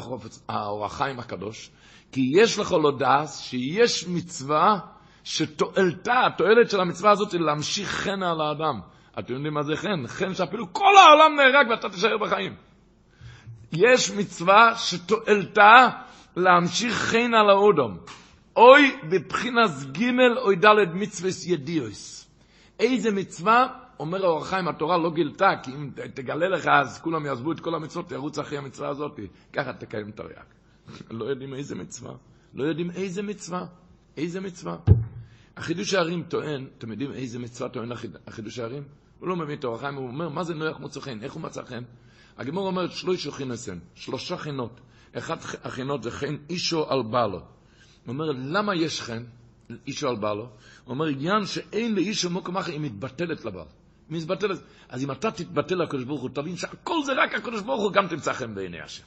האור החיים הקדוש, כי יש לך לו דס שיש מצווה שתועלתה, התועלת של המצווה הזאת היא להמשיך חן על האדם. אתם יודעים מה זה חן? חן שאפילו כל העולם נהרג ואתה תישאר בחיים. יש מצווה שתועלתה להמשיך חן על האודום. אוי בבחינס ג' אוי ד' מצווה ידיעוס. איזה מצווה? אומר האור החיים, התורה לא גילתה, כי אם תגלה לך אז כולם יעזבו את כל המצוות, ירוץ אחרי המצווה הזאת, ככה תקיים תרי"ג. לא יודעים איזה מצווה. לא יודעים איזה מצווה. איזה מצווה. החידוש הערים טוען, אתם יודעים איזה מצווה טוען החידוש הערים? הוא לא מבין את אורח חיים, הוא אומר, מה זה נויח מוצא חן? איך הוא מצא חן? הגמור אומרת, שלושה חינוסן, שלושה חינות. אחת החינות זה חן אישו על בעלו. הוא אומר, למה יש חן אישו על בעלו? הוא אומר, עניין שאין לאישו מוקם אחר, היא מתבטלת לבעל. היא מתבטלת. אז אם אתה תתבטל לקדוש ברוך הוא, תבין שהכל זה רק הקדוש ברוך הוא, גם תמצא חן בעיני השם.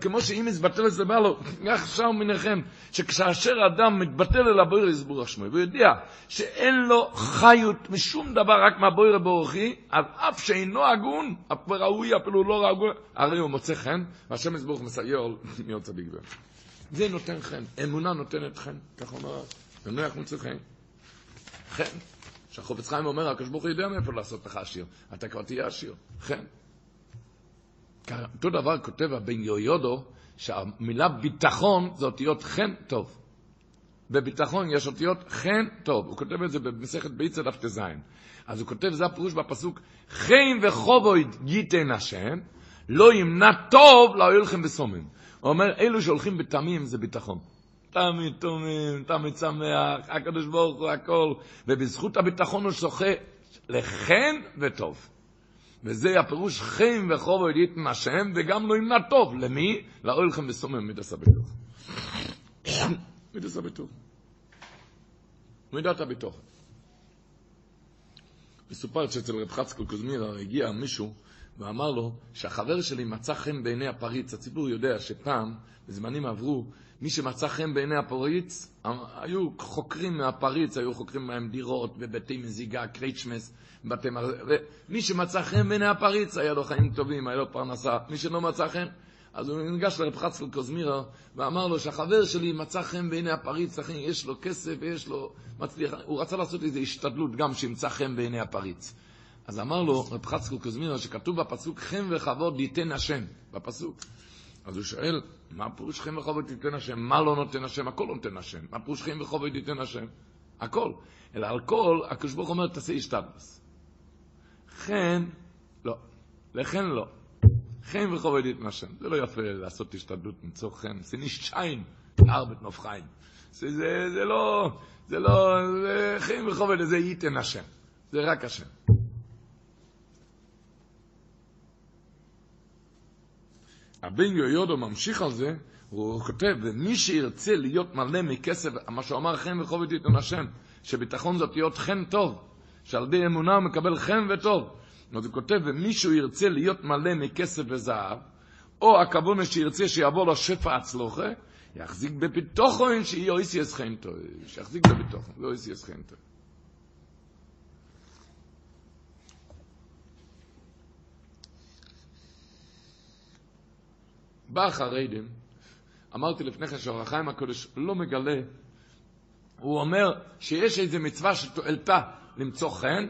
כמו שאם מתבטל אצל בעלו, כך שם מנחם, שכאשר אדם מתבטל אל הבויר יסבור שמו, והוא יודע שאין לו חיות משום דבר רק מהבויר בורחי, אז אף שאינו הגון, אף ראוי, אפילו לא ראוי, הרי הוא מוצא חן, והשם יסבור מסייר צדיק בהם. זה נותן חן, אמונה נותנת חן, כך אומר, ונוח מוצא חן. חן. שהחופץ חיים אומר, הקדוש ברוך הוא יודע מאיפה לעשות לך עשיר, אתה כבר תהיה עשיר, חן. אותו דבר כותב הבן יהויודו, שהמילה ביטחון זה אותיות חן טוב. בביטחון יש אותיות חן טוב. הוא כותב את זה במסכת ביצה דף ט"ז. אז הוא כותב, זה הפירוש בפסוק, חן וחובויד ייתן השם, לא ימנע טוב לא יהיו לכם בסומים. הוא אומר, אלו שהולכים בתמים זה ביטחון. תמיד תומים, תמיד שמח, הקדוש ברוך הוא הכל, ובזכות הביטחון הוא שוחה לחן וטוב. וזה הפירוש חיים וחובו ידיעתן השם, וגם לא ימנע טוב. למי? לאוילכם וסומם מידס הביטוח. מידס הביטוח. מידת הביטוח. מסופר שאצל רב חצקל קוזמירה הגיע מישהו ואמר לו שהחבר שלי מצא חן בעיני הפריץ. הציבור יודע שפעם, בזמנים עברו, מי שמצא חן בעיני הפריץ, היו חוקרים מהפריץ, היו חוקרים מהם דירות בבתי מזיגה, קריצ'מס, בתי מר... ומי שמצא חן בעיני הפריץ, היה לו חיים טובים, היה לו פרנסה. מי שלא מצא חן, אז הוא ניגש לרב חצקל קוזמירה ואמר לו שהחבר שלי מצא חן בעיני הפריץ, לכן יש לו כסף ויש לו מצליח, הוא רצה לעשות איזו השתדלות גם שימצא חן בעיני הפריץ. אז אמר לו רב חצקל קוזמירה שכתוב בפסוק חן וכבוד ייתן השם, בפסוק. אז הוא שואל, מה פירוש חן וכבוד ייתן השם? מה לא נותן השם? הכל נותן השם. מה פירוש חן וכבוד ייתן השם? הכל. אלא על כל, הקדוש ברוך אומר, תעשה השתדלוס. חן, לא. לכן לא. חן וכבוד ייתן השם. זה לא יפה לעשות השתדלות, למצוא חן. זה נששיין, נער בתנוף חיים. זה, זה, זה לא, זה לא, זה חן וכבוד, זה ייתן השם. זה רק השם. הבן יהודו ממשיך על זה, הוא כותב, ומי שירצה להיות מלא מכסף, מה שהוא אמר חן וחובד ייתן השם, שביטחון זאת להיות חן טוב, שעל ידי אמונה הוא מקבל חן וטוב. אז הוא כותב, ומישהו ירצה להיות מלא מכסף וזהב, או הכוונה שירצה שיעבור לו שפע הצלוחה, יחזיק בפיתוחון שיהיה אויסי חן טוב, שיחזיק בפיתוחון, לא אויסי חן טוב. בא החרדים, אמרתי לפני כן שאור החיים הקודש לא מגלה, הוא אומר שיש איזו מצווה שתועלתה למצוא חן,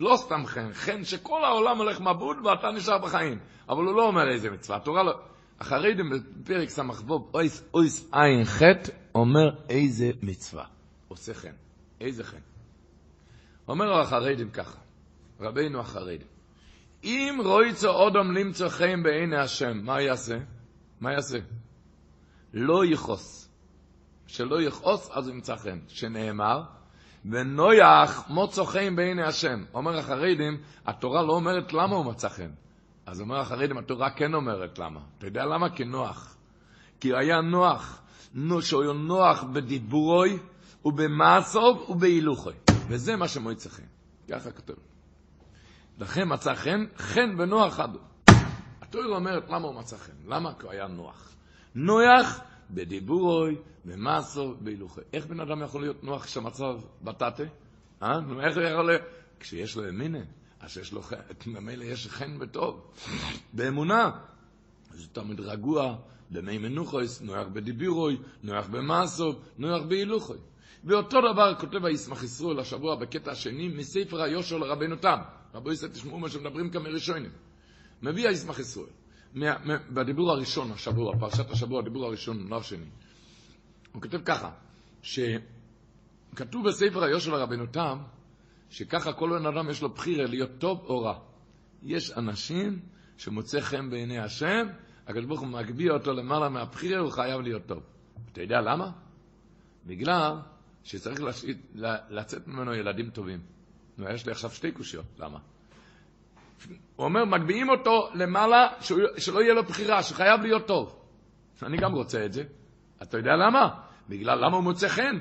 לא סתם חן, חן שכל העולם הולך מבוד ואתה נשאר בחיים. אבל הוא לא אומר איזה מצווה, התורה לא... החרדים בפרק סמ"ו, אויס, אויס עין חטא, אומר איזה מצווה. עושה חן. איזה חן. אומר החרדים ככה, רבינו החרדים, אם רויצו אודום למצוא חן בעיני השם, מה יעשה? מה יעשה? לא יכעוס. שלא יכעוס, אז הוא ימצא חן. שנאמר, ונויח מוצא חן בעיני השם. אומר החרדים, התורה לא אומרת למה הוא מצא חן. אז אומר החרדים, התורה כן אומרת למה. אתה יודע למה? כי נוח. כי היה נוח, שהוא היה נוח בדיבורוי ובמעשוב ובהילוכוי. וזה מה שמועצה חן. ככה כתוב. לכן מצא חן, חן ונוח חדו. התורה אומרת למה הוא מצא חן. למה? כי הוא היה נוח. נוח בדיבורוי, במאסו, בהילוכי. איך בן אדם יכול להיות נוח כשהמצב בטאטה? אה? איך הוא יכול להיות? כשיש לו אמינה, אז יש לו חן, ממילא יש חן וטוב. באמונה, זה תמיד רגוע, במי מנוחוס, נוח בדיבורוי, נוח במאסו, נוח בהילוכי. ואותו דבר כותב הישמח ישראל השבוע בקטע השני מספר היושר לרבנו תם. רבו ישראל תשמעו מה שמדברים כאן מראשונים. מביא הישמח ישראל. בדיבור הראשון השבוע, פרשת השבוע, הדיבור הראשון, לא השני. הוא כותב ככה, שכתוב בספר היושר לרבנו תם, שככה כל בן אדם יש לו בחירה להיות טוב או רע. יש אנשים שמוצא חן בעיני השם, הקדוש ברוך הוא מגביה אותו למעלה מהבחירה, הוא חייב להיות טוב. אתה יודע למה? בגלל שצריך לצאת ממנו ילדים טובים. נו, יש לי עכשיו שתי קושיות, למה? הוא אומר, מגביהים אותו למעלה, שהוא, שלא יהיה לו בחירה, שחייב להיות טוב. אני גם רוצה את זה. אתה יודע למה? בגלל למה הוא מוצא חן?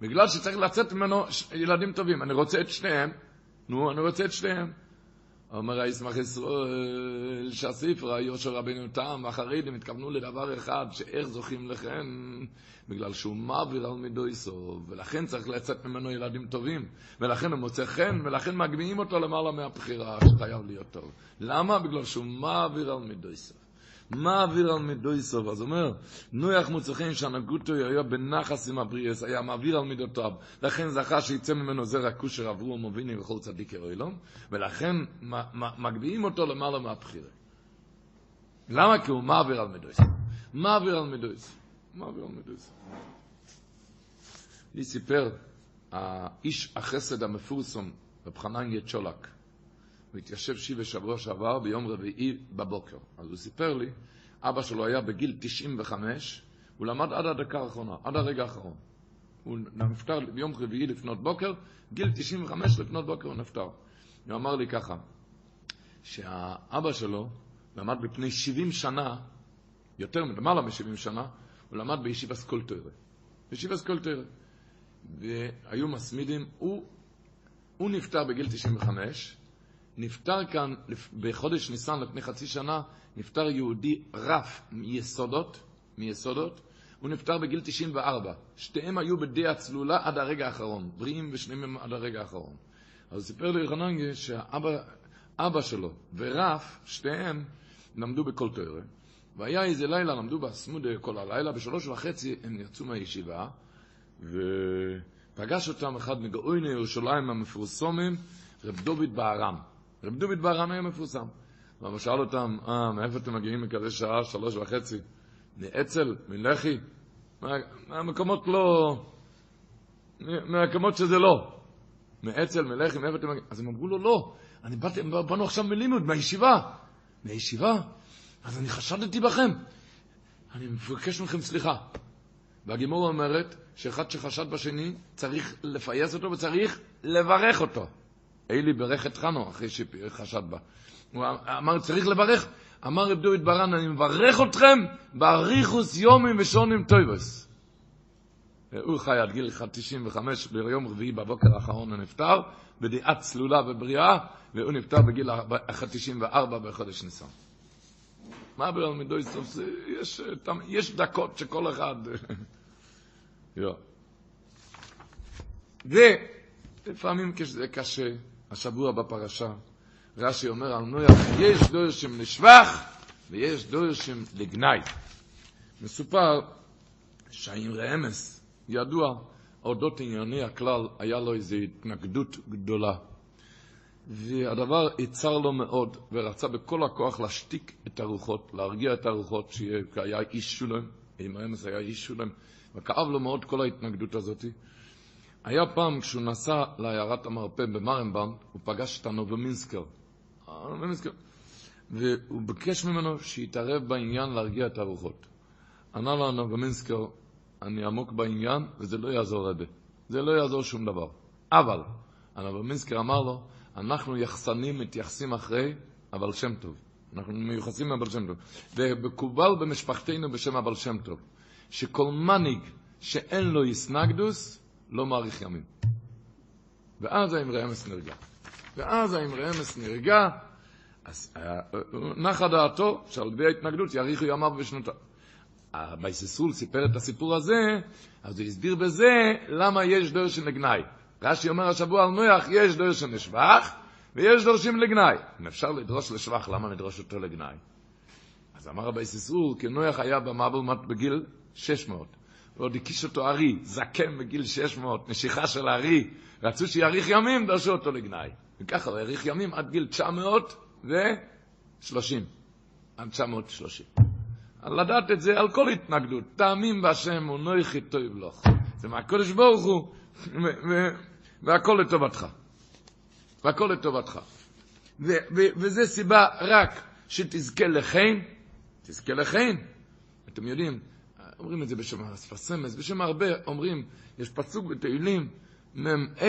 בגלל שצריך לצאת ממנו ילדים טובים. אני רוצה את שניהם. נו, אני רוצה את שניהם. אומר הישמח ישראל שהספר, יושר רבינו תם, החרדים התכוונו לדבר אחד, שאיך זוכים לכן, בגלל שהוא מעביר על מידו סוף, ולכן צריך לצאת ממנו ילדים טובים, ולכן הוא מוצא חן, ולכן מגביהים אותו למעלה מהבחירה שחייב להיות טוב. למה? בגלל שהוא מעביר על מידו סוף. מעביר על מידויסוב, אז אומר, נויח מוצחים שהנגותו היה בנחס עם הבריאס, היה מעביר על מידותיו, לכן זכה שיצא ממנו זרע כושר עברו המובינים וכל צדיק אלוהים, ולכן מגביהים אותו למעלה מהבחירה. למה? כי הוא מעביר על מידויסוב. מעביר על מידויסוב. מעביר על מידויסוב. לי סיפר האיש החסד המפורסם, רב חנן יצ'ולק, הוא התיישב שיבה שבוע שעבר ביום רביעי בבוקר. אז הוא סיפר לי, אבא שלו היה בגיל 95, הוא למד עד הדקה האחרונה, עד הרגע האחרון. הוא נפטר ביום רביעי לפנות בוקר, גיל 95 לפנות בוקר הוא נפטר. הוא אמר לי ככה, שהאבא שלו למד בפני 70 שנה, יותר מלמעלה מ-70 שנה, הוא למד בישיבה סקולטוירה. בישיבה סקולטוירה. והיו מסמידים, הוא, הוא נפטר בגיל 95, נפטר כאן בחודש ניסן לפני חצי שנה, נפטר יהודי רף מיסודות, מיסודות, הוא נפטר בגיל 94. שתיהם היו בדי צלולה עד הרגע האחרון, בריאים ושניהם עד הרגע האחרון. אז סיפר לי חננגה שהאבא שלו ורף, שתיהם, למדו בכל תוארה. והיה איזה לילה, למדו בסמודה כל הלילה, בשלוש וחצי הם יצאו מהישיבה, ופגש אותם אחד מגאויני ירושלים המפורסמים, רב דוד בערם. רב דוד ברן היה מפורסם. ואבא שאל אותם, אה, מאיפה אתם מגיעים מכזה שעה, שלוש וחצי? מאצ"ל, מלח"י? מהמקומות לא... מהמקומות שזה לא. מאצ"ל, מלח"י, מאיפה אתם מגיעים? אז הם אמרו לו, לא, אני באתי, באנו עכשיו מלימוד, מהישיבה. מהישיבה? אז אני חשדתי בכם. אני מבקש מכם סליחה. והגימור אומרת שאחד שחשד בשני, צריך לפייס אותו וצריך לברך אותו. אלי ברך את חנו, אחרי שחשד בה. הוא אמר, צריך לברך. אמר רב דוד ברן, אני מברך אתכם באריכוס יומים ושונים טויבוס. הוא חי עד גיל 95, ביום רביעי בבוקר האחרון הוא נפטר, בדעה צלולה ובריאה, והוא נפטר בגיל 94 בחודש ניסן. מה ברל מדוי סוף? יש, יש דקות שכל אחד... ולפעמים כשזה קשה, השבוע בפרשה, רש"י אומר על נויח, יש דורשים לשבח ויש דורשים לגנאי. מסופר שהאמרי אמס, ידוע, אודות ענייני הכלל, היה לו איזו התנגדות גדולה. והדבר יצר לו מאוד, ורצה בכל הכוח להשתיק את הרוחות, להרגיע את הרוחות, שהיה איש שולם, אם האמס היה איש שולם, וכאב לו מאוד כל ההתנגדות הזאת. היה פעם כשהוא נסע לעיירת המרפא במרנבאום, הוא פגש את הנובמינסקר. והוא ביקש ממנו שיתערב בעניין להרגיע את הרוחות. ענה לו הנובמינסקר, אני עמוק בעניין וזה לא יעזור הרבה. זה לא יעזור שום דבר. אבל, הנובמינסקר אמר לו, אנחנו יחסנים מתייחסים אחרי אבל שם טוב. אנחנו מיוחסים מהבל שם טוב. ומקובל במשפחתנו בשם אבל שם טוב, שכל מנהיג שאין לו יסנגדוס, לא מאריך ימים. ואז האמרי אמס נרגע. ואז האמרי אמס נרגע, אז אה, נחה דעתו שעל ידי ההתנגדות יאריכו ימיו ושנותיו. בייססול סיפר את הסיפור הזה, אז הוא הסביר בזה למה יש דורשן לגנאי. רש"י אומר השבוע על נויח, יש דורשן לשבח ויש דורשים לגנאי. אם אפשר לדרוש לשבח, למה נדרוש אותו לגנאי? אז אמר הבייססול, כי נויח היה במעבלמת בגיל 600. ועוד הקיש אותו ארי, זקן בגיל 600, נשיכה של ארי, רצו שיאריך ימים, דרשו אותו לגנאי. וככה הוא האריך ימים עד גיל 930. עד 930. לדעת את זה על כל התנגדות. תאמין בהשם ונויכי טוב לך. זה מהקודש ברוך הוא, והכל לטובתך. והכל לטובתך. וזה סיבה רק שתזכה לחן, תזכה לכן. אתם יודעים, אומרים את זה בשם הספסמס, בשם הרבה אומרים, יש פסוק בתהילים, מ"ה,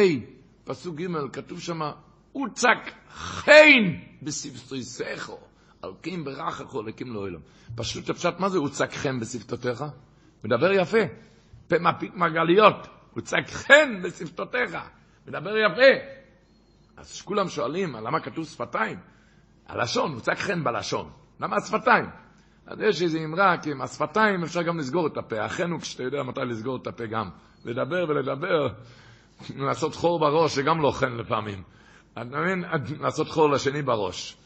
פסוק ג', כתוב שם, הוצק חן בסבסויסךו, על כן ברכך הולכים לאוילם. פשוט הפשט, מה זה הוצק חן בשפתותיך? מדבר יפה. פה מפיק מרגליות, הוצק חן בשפתותיך. מדבר יפה. אז כולם שואלים, למה כתוב שפתיים? הלשון, הוצק חן בלשון. למה השפתיים? אז יש איזו אמרה, כי עם השפתיים אפשר גם לסגור את הפה. אכן כשאתה יודע מתי לסגור את הפה גם. לדבר ולדבר, לעשות חור בראש, זה גם לא חן לפעמים. אתה מבין? לעשות חור לשני בראש.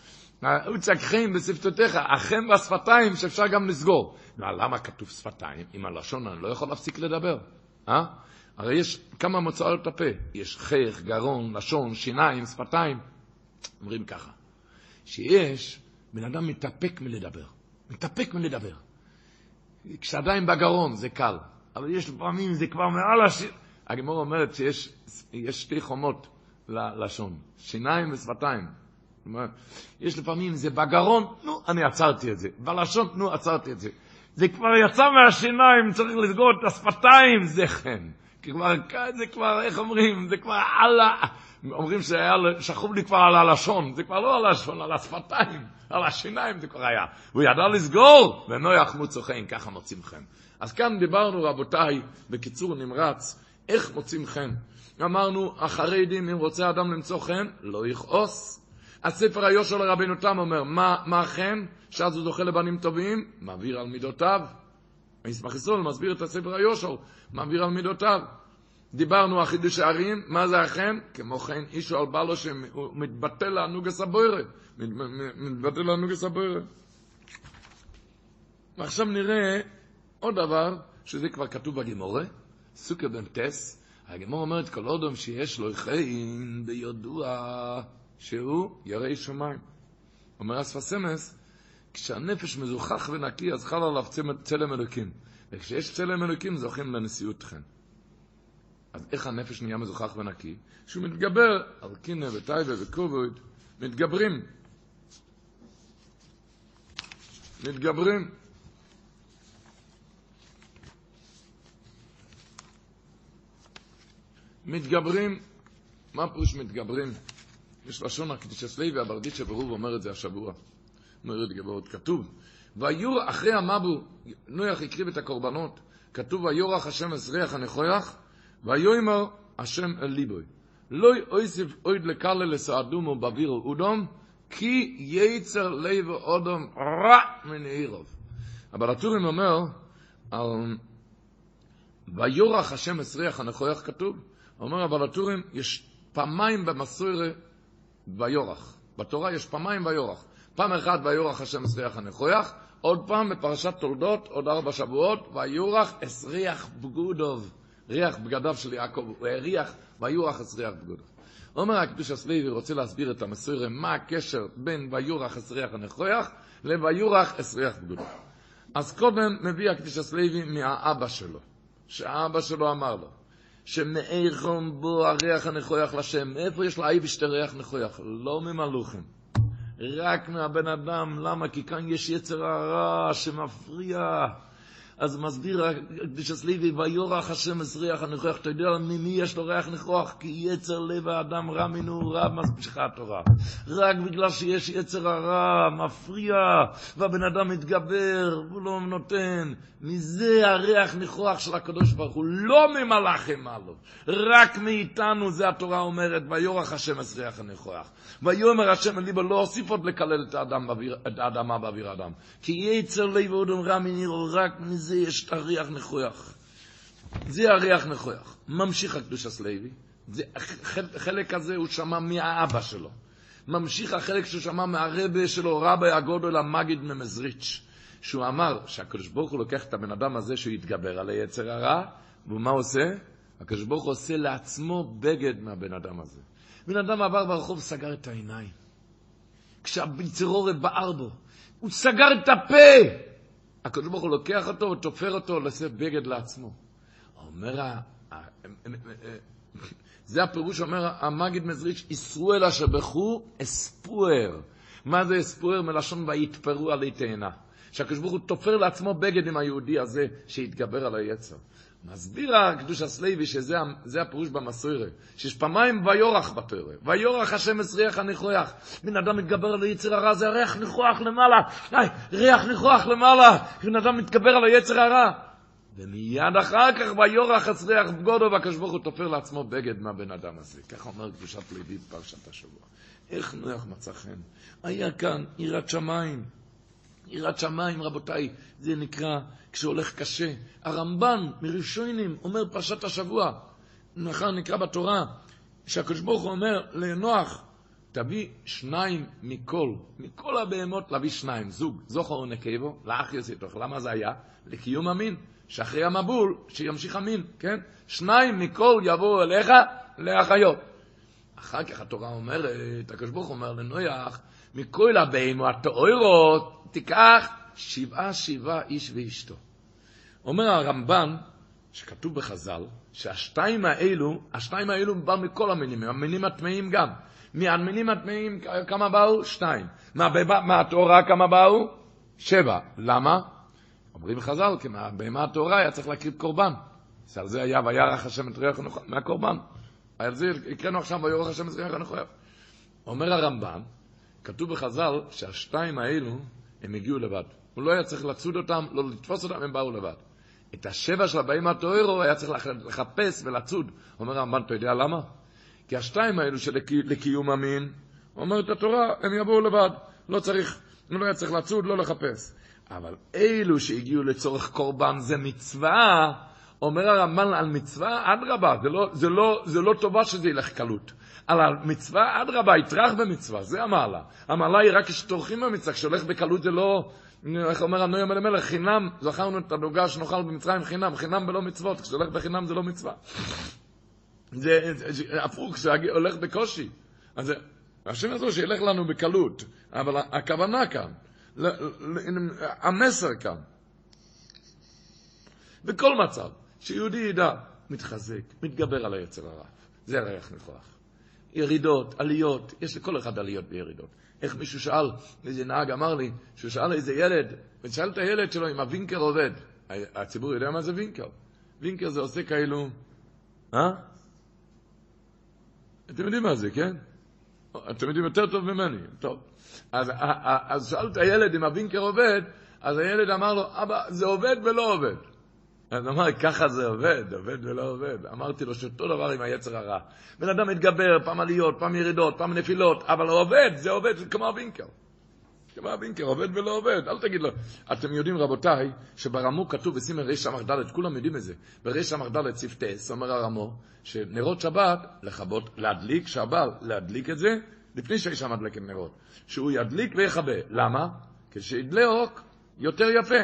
הוא צקחים בשפתותיך, החן והשפתיים שאפשר גם לסגור. למה כתוב שפתיים? עם הלשון אני לא יכול להפסיק לדבר. אה? הרי יש כמה מוצאות הפה. יש חייך, גרון, לשון, שיניים, שפתיים. אומרים ככה, שיש בן אדם מתאפק מלדבר. מתאפק מלדבר. כשעדיין בגרון זה קל, אבל יש לפעמים זה כבר מעל השיר. הגמור אומרת שיש שתי חומות ללשון, שיניים ושפתיים. יש לפעמים זה בגרון, נו, אני עצרתי את זה. בלשון, נו, עצרתי את זה. זה כבר יצא מהשיניים, צריך לסגור את השפתיים, זה חן. כי כבר, זה כבר, איך אומרים, זה כבר על ה... אומרים שכוב לי כבר על הלשון, זה כבר לא הלשון, על השפתיים, על השיניים זה כבר היה. הוא ידע לסגור, ונוח מוצו חן, ככה מוצאים חן. אז כאן דיברנו, רבותיי, בקיצור נמרץ, איך מוצאים חן. אמרנו, החרדים, אם רוצה אדם למצוא חן, לא יכעוס. הספר היושר לרבינו תם אומר, מה, מה חן? שאז הוא זוכה לבנים טובים, מעביר על מידותיו. המסמך ישראל מסביר את הספר היושר, מעביר על מידותיו. דיברנו על חידוש הערים, מה זה החן? כמו כן אישו על בעלו שמתבטל לאנוגס הבוירה, מתבטל לאנוגס הבוירה. ועכשיו נראה עוד דבר, שזה כבר כתוב בגימורה, סוכר בן טס, הגמור אומרת כל אודום שיש לו חיים ביודוע שהוא ירא שמיים. אומר אספסמס, כשהנפש מזוכח ונקי, אז חל עליו צלם אלוקים. וכשיש צלם אלוקים, זוכים לנשיאות חן. אז איך הנפש נהיה מזוכח ונקי? שהוא מתגבר על קינא וטייבה וכובד, מתגברים. מתגברים. מתגברים, מה פירוש מתגברים? יש לשון הקדישס לוי, הברדיצ'ה ברוב אומר את זה השבוע. אומר את גבוהות, כתוב, ויור אחרי המבו, נויח הקריב את הקורבנות, כתוב ויורח השם אזריח הנכויח, ויאמר השם אל ליבוי. לא אויסיף אויד לקלה לסעדומו בביר אודום, כי יצר לב אודום רע מנעירוב. אבל הטורים אומר, על ויורח השם אסריח הנכויח כתוב, אומר אבל הטורים, יש פעמיים במסוירה ויורח. בתורה יש פעמיים ויורח. פעם אחת ויורח השם אסריח הנכויח, עוד פעם בפרשת תולדות, עוד ארבע שבועות, ויורח אסריח בגודוב. ריח בגדיו של יעקב, הוא הריח ויורח אסריח בגודוב. אומר הקדוש הסביבי רוצה להסביר את המסוירה, מה הקשר בין ויורח אסריח הנכויח לויורח אסריח בגודוב. אז קודם מביא הקדוש הסביבי מהאבא שלו, שהאבא שלו אמר לו, שמאיכון בו הריח הנכויח לשם. איפה יש לאייבשטר ריח נכויח? לא ממלוכים. רק מהבן אדם. למה? כי כאן יש יצר הרע שמפריע. אז מסביר הקדושת לוי, ויורח השם אזריח הנכוח, אתה יודע ממי יש לו ריח נכוח? כי יצר לב האדם רע מנעוריו, ממשיכה התורה. רק בגלל שיש יצר הרע, מפריע, והבן אדם מתגבר, הוא לא נותן. מזה הריח נכוח של הקדוש ברוך הוא, לא ממלאכים עלו, רק מאיתנו, זה התורה אומרת, ויורח השם אזריח הנכוח. ויאמר השם אל ליבו, לא אוסיף עוד לקלל את האדמה באוויר האדם. כי יצר לב האדם רע מנעוריו, רק מזה זה יש הריח נכויח. זה הריח נכויח. ממשיך הקדושת לוי, זה, החלק הזה הוא שמע מהאבא שלו. ממשיך החלק שהוא שמע מהרבה שלו, רבי הגודל המגיד ממזריץ', שהוא אמר שהקדוש ברוך הוא לוקח את הבן אדם הזה שהוא יתגבר על היצר הרע, ומה עושה? הקדוש ברוך הוא עושה לעצמו בגד מהבן אדם הזה. בן אדם עבר ברחוב, סגר את העיניים. כשהביצרורת בער בו, הוא סגר את הפה. הקדוש ברוך הוא לוקח אותו ותופר אותו לעשות בגד לעצמו. אומר, זה הפירוש אומר המגיד מזריץ', ישראל אשר בכו אספואר. מה זה אספואר? מלשון ויתפרו עלי תאנה. שהקדוש ברוך הוא תופר לעצמו בגד עם היהודי הזה שהתגבר על היצר. מסביר הקדוש הסלוי שזה הפירוש במסוירה, שיש פעמיים ויורח בתורה, ויורח השם אצריח הניחוח. בן אדם מתגבר על היצר הרע, זה ריח ניחוח למעלה, איי, ריח ניחוח למעלה, בן אדם מתגבר על היצר הרע. ומיד אחר כך ויורח אצריח בגודו, והקדוש ברוך הוא תופר לעצמו בגד מהבן אדם הזה. כך אומר קדושת לוי בפרשת השבוע. איך נוח מצא חן? היה כאן יראת שמיים. יראת שמיים, רבותיי, זה נקרא, כשהולך קשה. הרמב"ן מראשונים אומר פרשת השבוע, מחר נקרא בתורה, שהקדוש ברוך הוא אומר לנוח, תביא שניים מכל, מכל הבהמות להביא שניים, זוג, זוכר ונקבו, לאח יסיתוך. למה זה היה? לקיום המין, שאחרי המבול, שימשיך המין, כן? שניים מכל יבואו אליך לאחיות. אחר כך התורה אומרת, הקדוש ברוך אומר לנויח, מכל הבהמות הטהורות, תיקח שבעה שבעה איש ואשתו. אומר הרמב"ן, שכתוב בחז"ל, שהשתיים האלו, השתיים האלו בא מכל המינים, המינים הטמאים גם. מהמינים הטמאים כמה באו? שתיים. מהתורה כמה באו? שבע. למה? אומרים חז"ל, כי מהבהמה הטהורה היה צריך להקריב קורבן. על זה היה וירח השם את ריח הנוכח, מהקורבן. על זה הקראנו עכשיו וירח השם את ריח הנוכח. אומר הרמב"ן, כתוב בחז"ל שהשתיים האלו הם הגיעו לבד. הוא לא היה צריך לצוד אותם, לא לתפוס אותם, הם באו לבד. את השבע של הבאים מהטוירו היה צריך לחפש ולצוד. אומר הרמב"ן, אתה יודע למה? כי השתיים האלו של לקיום המין, אומרת התורה, הם יבואו לבד. לא צריך, לא היה צריך לצוד, לא לחפש. אבל אלו שהגיעו לצורך קורבן זה מצווה, אומר הרמב"ן על מצווה, אדרבה, זה, לא, זה, לא, זה לא טובה שזה ילך קלות. על המצווה, אדרבה, יטרח במצווה, זה המעלה. המעלה היא רק כשטורחים במצווה, כשהולך בקלות זה לא, איך אומר הנוים אל המלך, חינם, זכרנו את הדוגה שנאכל במצרים חינם, חינם בלא מצוות, כשהולך בחינם זה לא מצווה. זה, הפוך, כשהולך בקושי. אז השם הזו שילך לנו בקלות, אבל הכוונה כאן, המסר כאן, בכל מצב, שיהודי ידע, מתחזק, מתגבר על היצר הרע. זה הריח ניחוח. ירידות, עליות, יש לכל אחד עליות וירידות. איך מישהו שאל, איזה נהג אמר לי, שהוא שאל איזה ילד, ושאל את הילד שלו אם הווינקר עובד. הציבור יודע מה זה וינקר. וינקר זה עושה כאלו, אה? אתם יודעים מה זה, כן? אתם יודעים יותר טוב ממני, טוב. אז, אז שאל את הילד אם הווינקר עובד, אז הילד אמר לו, אבא, זה עובד ולא עובד. אז אמר, ככה זה עובד, עובד ולא עובד. אמרתי לו שאותו דבר עם היצר הרע. בן אדם מתגבר, פעם עליות, פעם ירידות, פעם נפילות, אבל הוא עובד, זה עובד, זה כמו הווינקר. כמו הווינקר, עובד ולא עובד. אל תגיד לו. אתם יודעים, רבותיי, שברמו כתוב בסימן רס"ד, כולם יודעים את זה, ברס"ד סעיף טס, אומר הרמו, שנרות שבת, לכבות, להדליק, שהבעל, להדליק את זה, לפני שהאישה מדלקת נרות. שהוא ידליק ויכבה. למה? כשידלוק יותר יפה,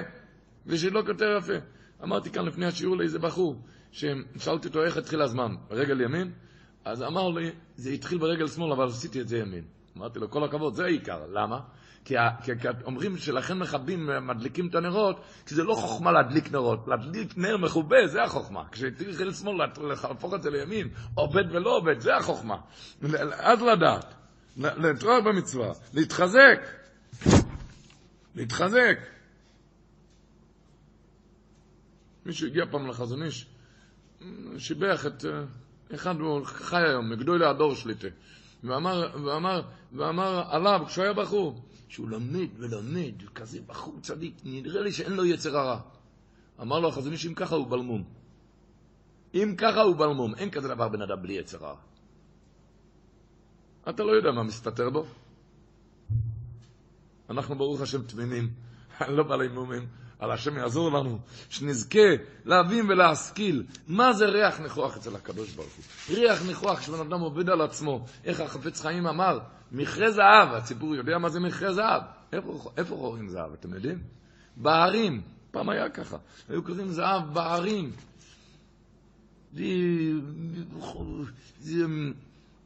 ושידלוק יותר יפה. אמרתי כאן לפני השיעור לאיזה בחור, ששאלתי אותו איך התחיל הזמן, ברגל ימין? אז אמר לי, זה התחיל ברגל שמאל, אבל עשיתי את זה ימין. אמרתי לו, כל הכבוד, זה העיקר. למה? כי, כי, כי אומרים שלכן מכבים, מדליקים את הנרות, כי זה לא חוכמה להדליק נרות. להדליק נר מכובה, זה החוכמה. כשהתחיל שמאל, להפוך את זה לימין, עובד ולא עובד, זה החוכמה. אז לדעת, לתרוח במצווה, להתחזק. להתחזק. מישהו הגיע פעם לחזון איש, שיבח את, אה, אחד הוא חי היום, מגדולי הדור שליטה, ואמר, ואמר, ואמר עליו, כשהוא היה בחור, שהוא לומד ולומד, כזה בחור צדיק, נראה לי שאין לו יצר הרע. אמר לו החזון איש, אם ככה הוא בלמום. אם ככה הוא בלמום, אין כזה דבר בן אדם בלי יצר הרע. אתה לא יודע מה מסתתר בו. אנחנו ברוך השם תמימים, לא בעלי מומים. על השם יעזור לנו, שנזכה להבין ולהשכיל מה זה ריח ניחוח אצל הקדוש ברוך הוא. ריח ניחוח כשבן אדם עובד על עצמו, איך החפץ חיים אמר, מכרה זהב, הציבור יודע מה זה מכרה זהב. איפה, איפה זהב, אתם יודעים? בהרים, פעם היה ככה, היו קוראים זהב בהרים.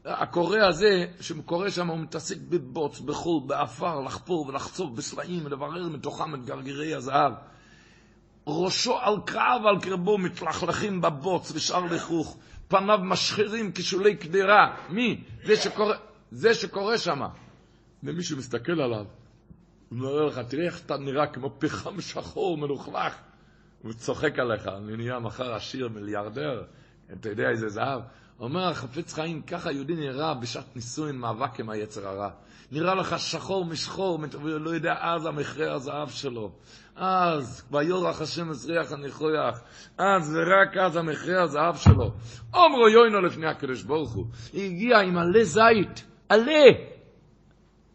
הכורה הזה, שכורה שם, הוא מתעסק בבוץ, בחול, באפר, לחפור ולחצוב בסלעים ולברר מתוכם את גרגירי הזהב. ראשו על קרב על קרבו מתלכלכים בבוץ ושאר לכרוך, פניו משחירים כשולי קדירה. מי? זה שקורא, זה שקורא שם. ומישהו מסתכל עליו, הוא אומר לך, תראה איך אתה נראה כמו פחם שחור, מלוכלך. הוא צוחק עליך, אני נהיה מחר עשיר מיליארדר, אתה יודע איזה זהב. אומר, חפץ חיים, ככה יהודי נראה בשעת נישואין מאבק עם היצר הרע. נראה לך שחור משחור, ולא יודע אז המכרה הזהב שלו. אז, ויורח השם הזריח הנכרויח. אז ורק אז המכרה הזהב שלו. אומרו יוינו לפני הקדוש ברוך הוא. הגיע עם עלה זית, עלה,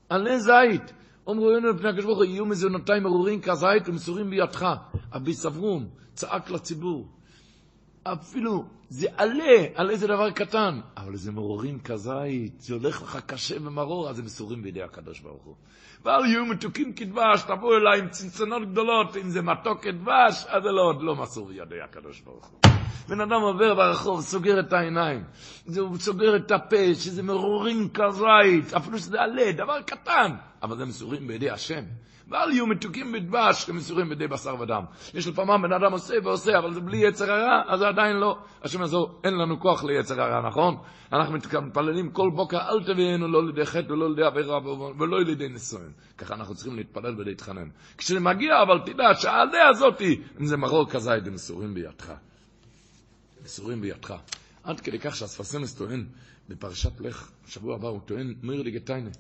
עלה זית. אומרו יוינו לפני הקדוש ברוך הוא, יהיו מזונותיים ארורים כזית ומסורים בידך. אבי סברום צעק לציבור. אפילו זה עלה, עלה זה דבר קטן, אבל זה מרורים כזית, זה הולך לך קשה ומרור, אז הם מסורים בידי הקדוש ברוך הוא. ואל יהיו מתוקים כדבש, תבואו אליי עם צנצנות גדולות, אם זה מתוק כדבש, אז זה לא, עוד לא מסור בידי הקדוש ברוך הוא. בן אדם עובר ברחוב, סוגר את העיניים, הוא סוגר את הפה, שזה מרורים כזית, אפילו שזה עלה, דבר קטן, אבל זה מסורים בידי השם. ואל יהיו מתוקים בדבש כמסורים בידי בשר ודם. יש לפעמים בן אדם עושה ועושה, אבל זה בלי יצר הרע, אז זה עדיין לא. השם יעזור, אין לנו כוח ליצר הרע, נכון? אנחנו מתפללים כל בוקר, אל תביאנו לא לידי חטא ולא לידי עבירה ולא לידי נישואין. ככה אנחנו צריכים להתפלל ולהתחנן. כשזה מגיע, אבל תדע שהעלה הזאתי, אם זה מרור כזית, הם מסורים בידך. מסורים בידך. עד כדי כך שהספסמס טוען בפרשת לך, שבוע הבא, הוא טוען, מיר ליגטיינה.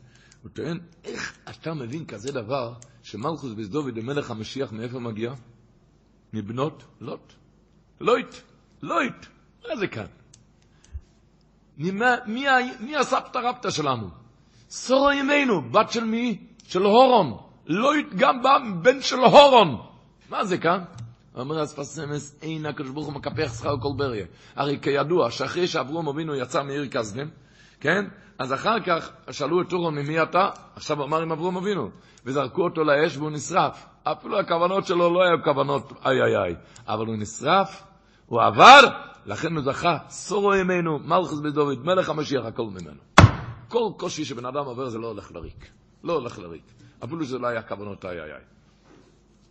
הוא טוען, איך אתה מבין כזה דבר, שמלכוס בזדוביד המלך המשיח מאיפה מגיע? מבנות לוט. לויט, לויט. מה זה כאן? מי, מי, מי הסבתא רבתא שלנו? סורו ימינו, בת של מי? של הורון. לויט גם בא בן של הורון. מה זה כאן? אומר הספסמס, אין הקדוש ברוך הוא מקפח שכר כל בריה. הרי כידוע שאחרי שאברום אבינו יצא מעיר כסדם, כן? אז אחר כך שאלו את אורון ממי אתה, עכשיו אמר עם אברום אבינו, וזרקו אותו לאש והוא נשרף. אפילו הכוונות שלו לא היו כוונות איי איי איי, אבל הוא נשרף, הוא עבר, לכן הוא זכה, סורו ימינו, מלכוס בדוד, מלך המשיח, הכל ממנו. כל קושי שבן אדם עובר זה לא הולך לריק, לא הולך לריק, אפילו שזה לא היה כוונות איי איי איי.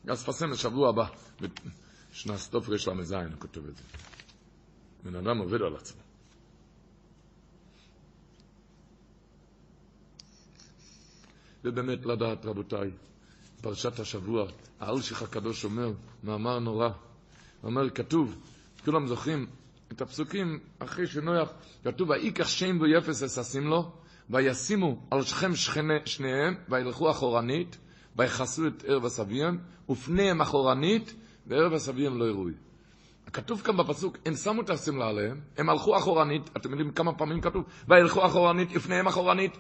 אז פסם לשבוע הבא, תופרש ל"ז, הוא כותב את זה. בן אדם עובד על עצמו. ובאמת לדעת, רבותיי, פרשת השבוע, האלשיך הקדוש אומר, מאמר נורא, אומר, כתוב, כולם זוכרים את הפסוקים אחרי שנויח, כתוב, ויקח שם ויפס אססים לו, וישימו על שכם שכני, שניהם, וילכו אחורנית, ויכסו את ערב הסביהם, ופניהם אחורנית, וערב הסביהם לא יראוי. כתוב כאן בפסוק, הם שמו את השמלה עליהם, הם הלכו אחורנית, אתם יודעים כמה פעמים כתוב, וילכו אחורנית, לפניהם אחורנית,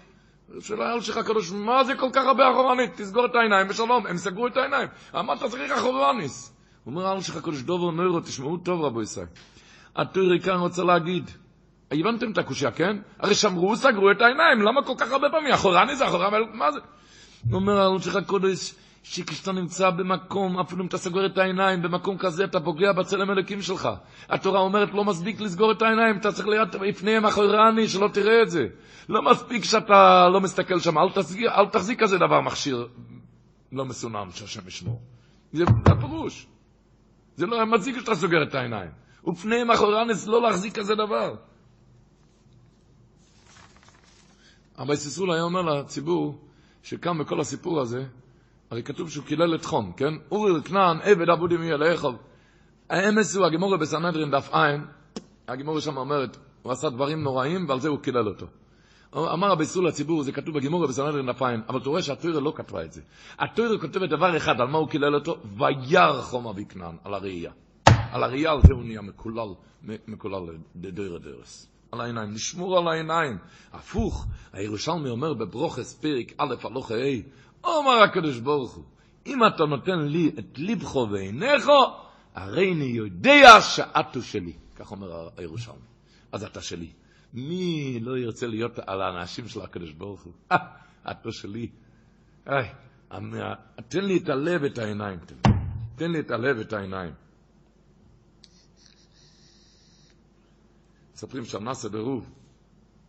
של האלשיך הקדוש, מה זה כל כך הרבה אחורנית? תסגור את העיניים בשלום. הם סגרו את העיניים. אמרת צריך אחורניס. אומר האלשיך הקדוש, דובר נוירו, תשמעו טוב רבו ישראל. התוירי כאן רוצה להגיד, הבנתם את הקושייה, כן? הרי שמרו, סגרו את העיניים, למה כל כך הרבה פעמים? אחורניס זה מה זה? אומר האלשיך הקדוש, שכשאתה נמצא במקום, אפילו אם אתה סוגר את העיניים, במקום כזה אתה פוגע בצלם אלוקים שלך. התורה אומרת, לא מספיק לסגור את העיניים, אתה צריך ליד לפניהם אחורני, שלא תראה את זה. לא מספיק שאתה לא מסתכל שם, אל, תחזיק, אל תחזיק כזה דבר מכשיר לא מסונן שהשם ישמור. זה הפירוש. זה לא מזיק שאתה סוגר את העיניים. ופניהם אחורנס לא להחזיק כזה דבר. אבל סיסול היה אומר לציבור, שקם בכל הסיפור הזה, הרי כתוב שהוא קילל את חום, כן? אורי כנען, עבד עבודי מי אל איכוב. האמס הוא הגמורה בסנהדרין דף עין, הגמורה שם אומרת, הוא עשה דברים נוראים ועל זה הוא קילל אותו. אמר רבי סול לציבור, זה כתוב בגימורה בסנהדרין דף עין, אבל אתה רואה שהטוירה לא כתבה את זה. הטוירה כותבת דבר אחד, על מה הוא קילל אותו? וירא חום אבי כנען, על הראייה. על הראייה, על זה הוא נהיה מקולל, מקולל לדוירה דרס. על העיניים, נשמור על העיניים. הפוך, הירושלמי אומר בברוכס פרק א' הלוך ה', אומר הקדוש ברוך הוא, אם אתה נותן לי את ליבך ועיניך, הרי אני יודע שאתו שלי. כך אומר הירושלמי. אז אתה שלי. מי לא ירצה להיות על האנשים של הקדוש ברוך הוא? אתו שלי. איי, תן לי את הלב, את העיניים. תן, תן לי את הלב, את העיניים. מספרים שהנאסא ברוב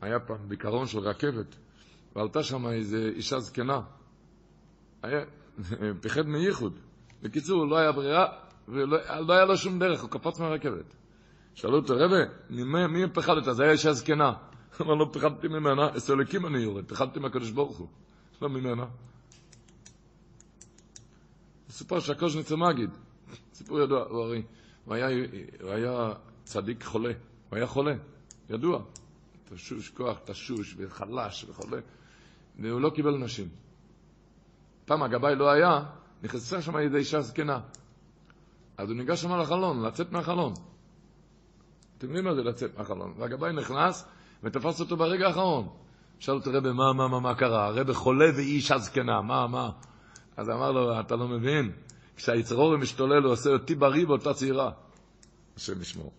היה פעם בקרון של רכבת, ועלתה שם איזו אישה זקנה. היה, פחד מייחוד. בקיצור, לא היה ברירה, ולא לא היה לו שום דרך, הוא קפץ מהרכבת. שאלו אותו, רבי, מי, פחדת? זה היה אישה זקנה. אמר לו, פחדתי ממנה, אצל אלוקים אני יורד, פחדתי מהקדוש ברוך הוא, לא ממנה. מסופר שהקוז'ניצר מגיד, סיפור ידוע, הוא הרי, הוא היה, הוא היה צדיק חולה, הוא היה חולה, ידוע, תשוש כוח, תשוש וחלש וחולה, והוא לא קיבל נשים. פעם הגבאי לא היה, נכנסה שם ידי אישה זקנה. אז הוא ניגש שם לחלון, לצאת מהחלון. אתם יודעים מה זה לצאת מהחלון? והגבאי נכנס ותפס אותו ברגע האחרון. שאל אותו רבי, מה, מה, מה, מה קרה? הרבי חולה ואישה זקנה, מה, מה? אז אמר לו, אתה לא מבין? כשהיצרור משתולל, הוא עושה אותי בריא באותה צעירה. השם ישמור.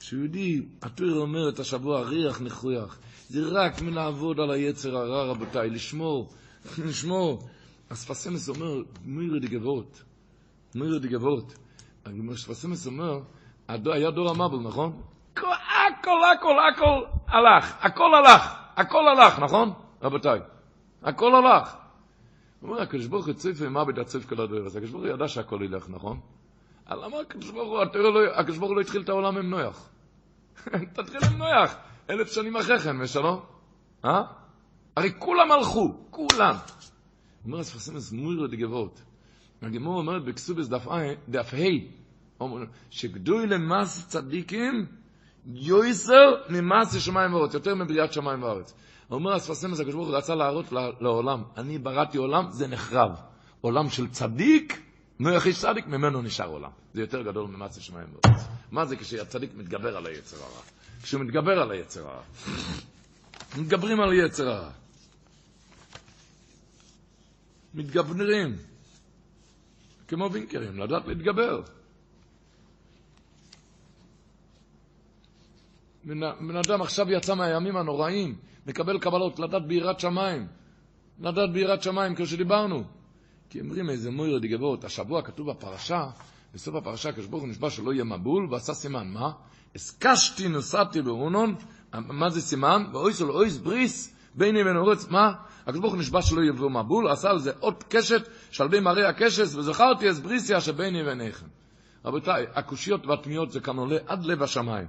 כשיהודי, התורה אומרת השבוע, ריח נחויח. זה רק מלעבוד על היצר הרע, רבותיי, לשמור, לשמור. הספסמס אומר, מירי דגבות, מירי דגבות. הספסמס אומר, היה דור המבל, נכון? הכל, הכל, הכל הלך, הכל הלך, הכל הלך, נכון? רבותיי, הכל הלך. הוא אומר, הקדוש ברוך הוא ציפה מה בדצף כל הדבר הזה. הקדוש ברוך הוא ידע שהכל ילך, נכון? אבל למה הוא, הקדוש ברוך הוא לא התחיל את העולם עם נויח? תתחיל עם נויח, אלף שנים אחרי כן, ושלום. אה? הרי כולם הלכו, כולם. אומר הספסמס מוירו דגבות. הגמור אומרת בכסובס דף ה', שגדוי למס צדיקים יויסר ממס שמיים וארץ, יותר מבריאת שמיים וארץ. אומר הספסמס, הקדוש ברוך הוא רצה להראות לעולם, אני בראתי עולם, זה נחרב. עולם של צדיק, נויח איש צדיק, ממנו נשאר עולם. זה יותר גדול ממס שמיים וארץ. מה זה כשהצדיק מתגבר על היצר הרע? כשהוא מתגבר על היצר הרע. מתגברים על יצר הרע. מתגברים. כמו וינקרים, לדעת להתגבר. בן אדם עכשיו יצא מהימים הנוראים, מקבל קבלות, לדעת ביראת שמיים. לדעת ביראת שמיים, כמו שדיברנו. כי אומרים איזה מויר דגבות, השבוע כתוב בפרשה, בסוף הפרשה הקדוש הוא נשבע שלא יהיה מבול, ועשה סימן, מה? הסקשתי נוסעתי באונון, מה זה סימן? ואויס או אויס בריס, ביני ובין אורץ, מה? הקדוש ברוך הוא נשבע שלא יבוא מבול, עשה על זה עוד קשת, שלבי מראה הקשת, וזכרתי אס בריסיה שביני וביניכם. רבותיי, הקושיות והתמיהות זה כאן עולה עד לב השמיים.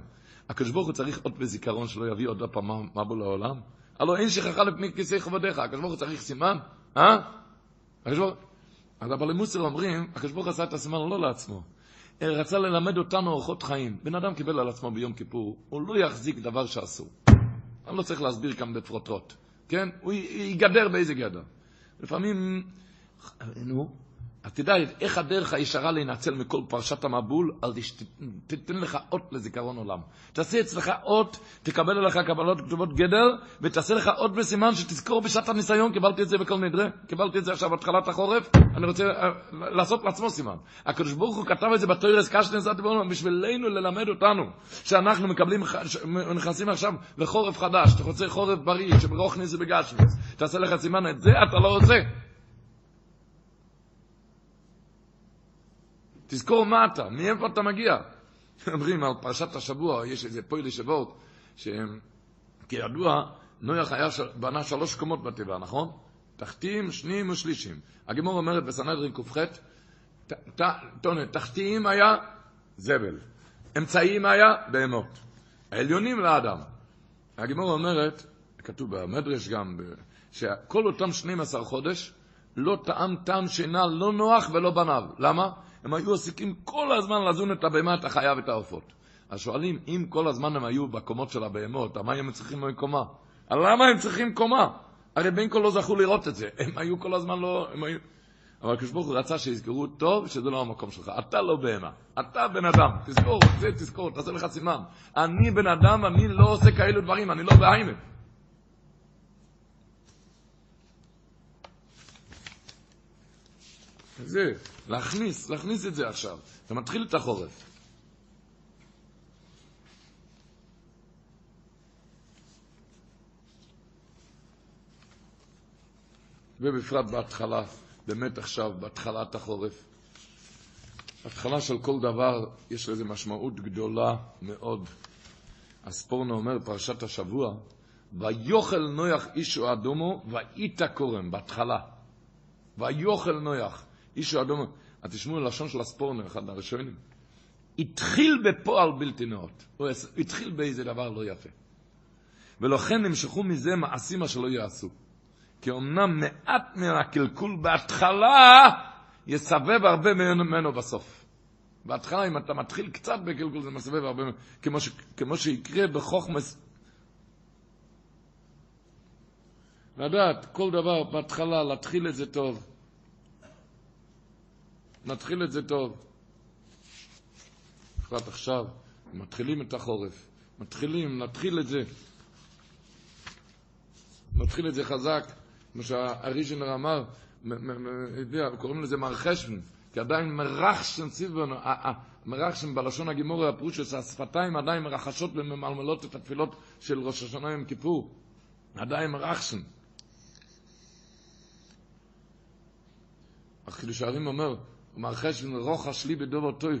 הקדוש ברוך הוא צריך עוד בזיכרון שלא יביא עוד פעם מבול לעולם? הלוא אין שכחה לפני כיסא כבודיך, הקדוש ברוך הוא צריך סימן? אה? הקדוש ברוך אז הבלמוסר אומרים, הקדוש ברוך עשה את הסימן לא לעצמו. רצה ללמד אותנו אורחות חיים. בן אדם קיבל על עצמו ביום כיפור, הוא לא יחזיק דבר שאסור. אני לא צריך להסביר כאן בפרוטרוט, כן? הוא ייגדר באיזה גדר. לפעמים, נו, אז תדע איך הדרך הישרה להינצל מכל פרשת המבול, אז תתן לך אות לזיכרון עולם. תעשה אצלך אות, תקבל עליך קבלות כתובות גדר, ותעשה לך אות בסימן שתזכור בשעת הניסיון, קיבלתי את זה בכל נדרה, קיבלתי את זה עכשיו בתחילת החורף, אני רוצה uh, לעשות לעצמו סימן. הקדוש ברוך הוא כתב את זה בתוירס קשטנס, בשבילנו ללמד אותנו, שאנחנו מקבלים, נכנסים עכשיו לחורף חדש, אתה רוצה חורף בריא, שברוכניס ובגשמיס, תעשה לך סימן, את זה אתה לא רוצה. תזכור מה אתה, מאיפה אתה מגיע. אומרים על פרשת השבוע, יש איזה פועל ישבות, שכידוע, נויח היה, בנה שלוש קומות בתיבה, נכון? תחתיים, שניים ושלישים. הגמור אומרת בסנהדרין ק"ח, תחתיים היה זבל, אמצעיים היה בהמות, העליונים לאדם. הגמור אומרת, כתוב במדרש גם, שכל אותם 12 חודש, לא טעם טעם שינה לא נוח ולא בניו. למה? הם היו עסוקים כל הזמן לזון את הבהמה, את החיה ואת העופות. אז שואלים, אם כל הזמן הם היו בקומות של הבהמות, מה הם צריכים קומה? למה הם צריכים קומה? הרי בין כה לא זכו לראות את זה. הם היו כל הזמן לא... הם היו... אבל הקדוש ברוך הוא רצה שיזכרו טוב שזה לא המקום שלך. אתה לא בהמה, אתה בן אדם. תזכור, זה תזכור, תעשה לך סימן. אני בן אדם, אני לא עושה כאלו דברים, אני לא בהיימן. זה, להכניס, להכניס את זה עכשיו. אתה מתחיל את החורף. ובפרט בהתחלה, באמת עכשיו, בהתחלת החורף. התחלה של כל דבר, יש לזה משמעות גדולה מאוד. הספורנו אומר, פרשת השבוע, ויוכל נויח אישו אדומו, ואיתה קורם, בהתחלה. ויוכל נויח. איש אדום, את תשמעו ללשון של הספורנר, אחד הראשונים. התחיל בפועל בלתי נאות. הוא התחיל באיזה דבר לא יפה. ולכן נמשכו מזה מעשים אשר לא יעשו. כי אמנם מעט מן הקלקול בהתחלה יסבב הרבה ממנו בסוף. בהתחלה, אם אתה מתחיל קצת בקלקול, זה מסבב הרבה, כמו, ש, כמו שיקרה בחוכמס. לדעת, כל דבר בהתחלה, להתחיל את זה טוב. נתחיל את זה טוב. בפרט עכשיו, מתחילים את החורף. מתחילים, נתחיל את זה. נתחיל את זה חזק. כמו שהריז'נר אמר, קוראים לזה מר חשבון, כי עדיין מרחשן ציבון, מרחשן בלשון הגימורי הפרושס, השפתיים עדיין מרחשות וממלמלות את התפילות של ראש השנה יום כיפור. עדיין מרחשן. החידוש הערים אומר, מר חשבון רוחש לי בדובר טוב,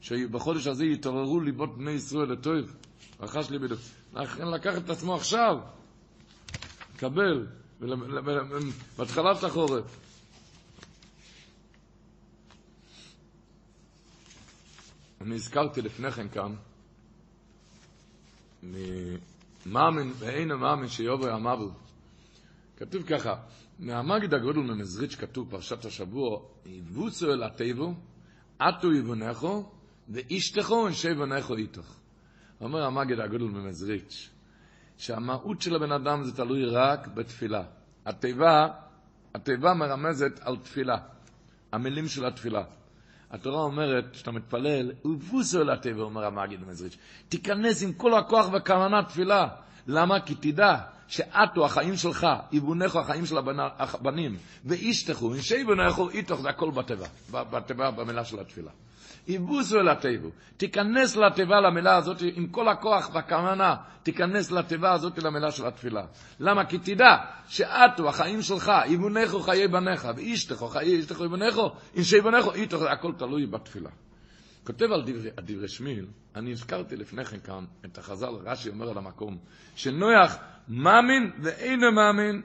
שבחודש הזה יתעוררו ליבות בני ישראל לטוב. רחש לי בדובר. לקחת את עצמו עכשיו, קבל. בהתחלת החורף. אני הזכרתי לפני כן כאן, ממאמין ואין המאמין שיובר המבל. כתוב ככה, מהמגיד הגודל ממזריץ' כתוב פרשת השבוע, יבוצו אל הטבו, עטו יבונכו, ואישתכו ונשי יבונכו איתך. אומר המגיד הגודל ממזריץ', שהמהות של הבן אדם זה תלוי רק בתפילה. התיבה, התיבה מרמזת על תפילה, המילים של התפילה. התורה אומרת, כשאתה מתפלל, ובוסו לתיבה, אומר המגיד המזריץ', תיכנס עם כל הכוח וכוונה תפילה. למה? כי תדע שאתו, החיים שלך, יבונכו החיים של הבנים, ואישתכו, אנשי יבונכו, איתוך, זה הכל בתיבה, בתיבה, במילה של התפילה. יבוסו אל התיבו. תיכנס לתיבה למילה הזאת עם כל הכוח והכוונה, תיכנס לתיבה הזאת למילה של התפילה. למה? כי תדע שאתו, החיים שלך, יבונכו חיי בניך, ואישתכו חיי אשתכו יבונכו, אנשי יבונכו, איתו, הכל תלוי בתפילה. כותב על דברי, דברי שמיל, אני הזכרתי לפני כן כאן את החז"ל, רש"י אומר על המקום, שנויח מאמין ואינו מאמין,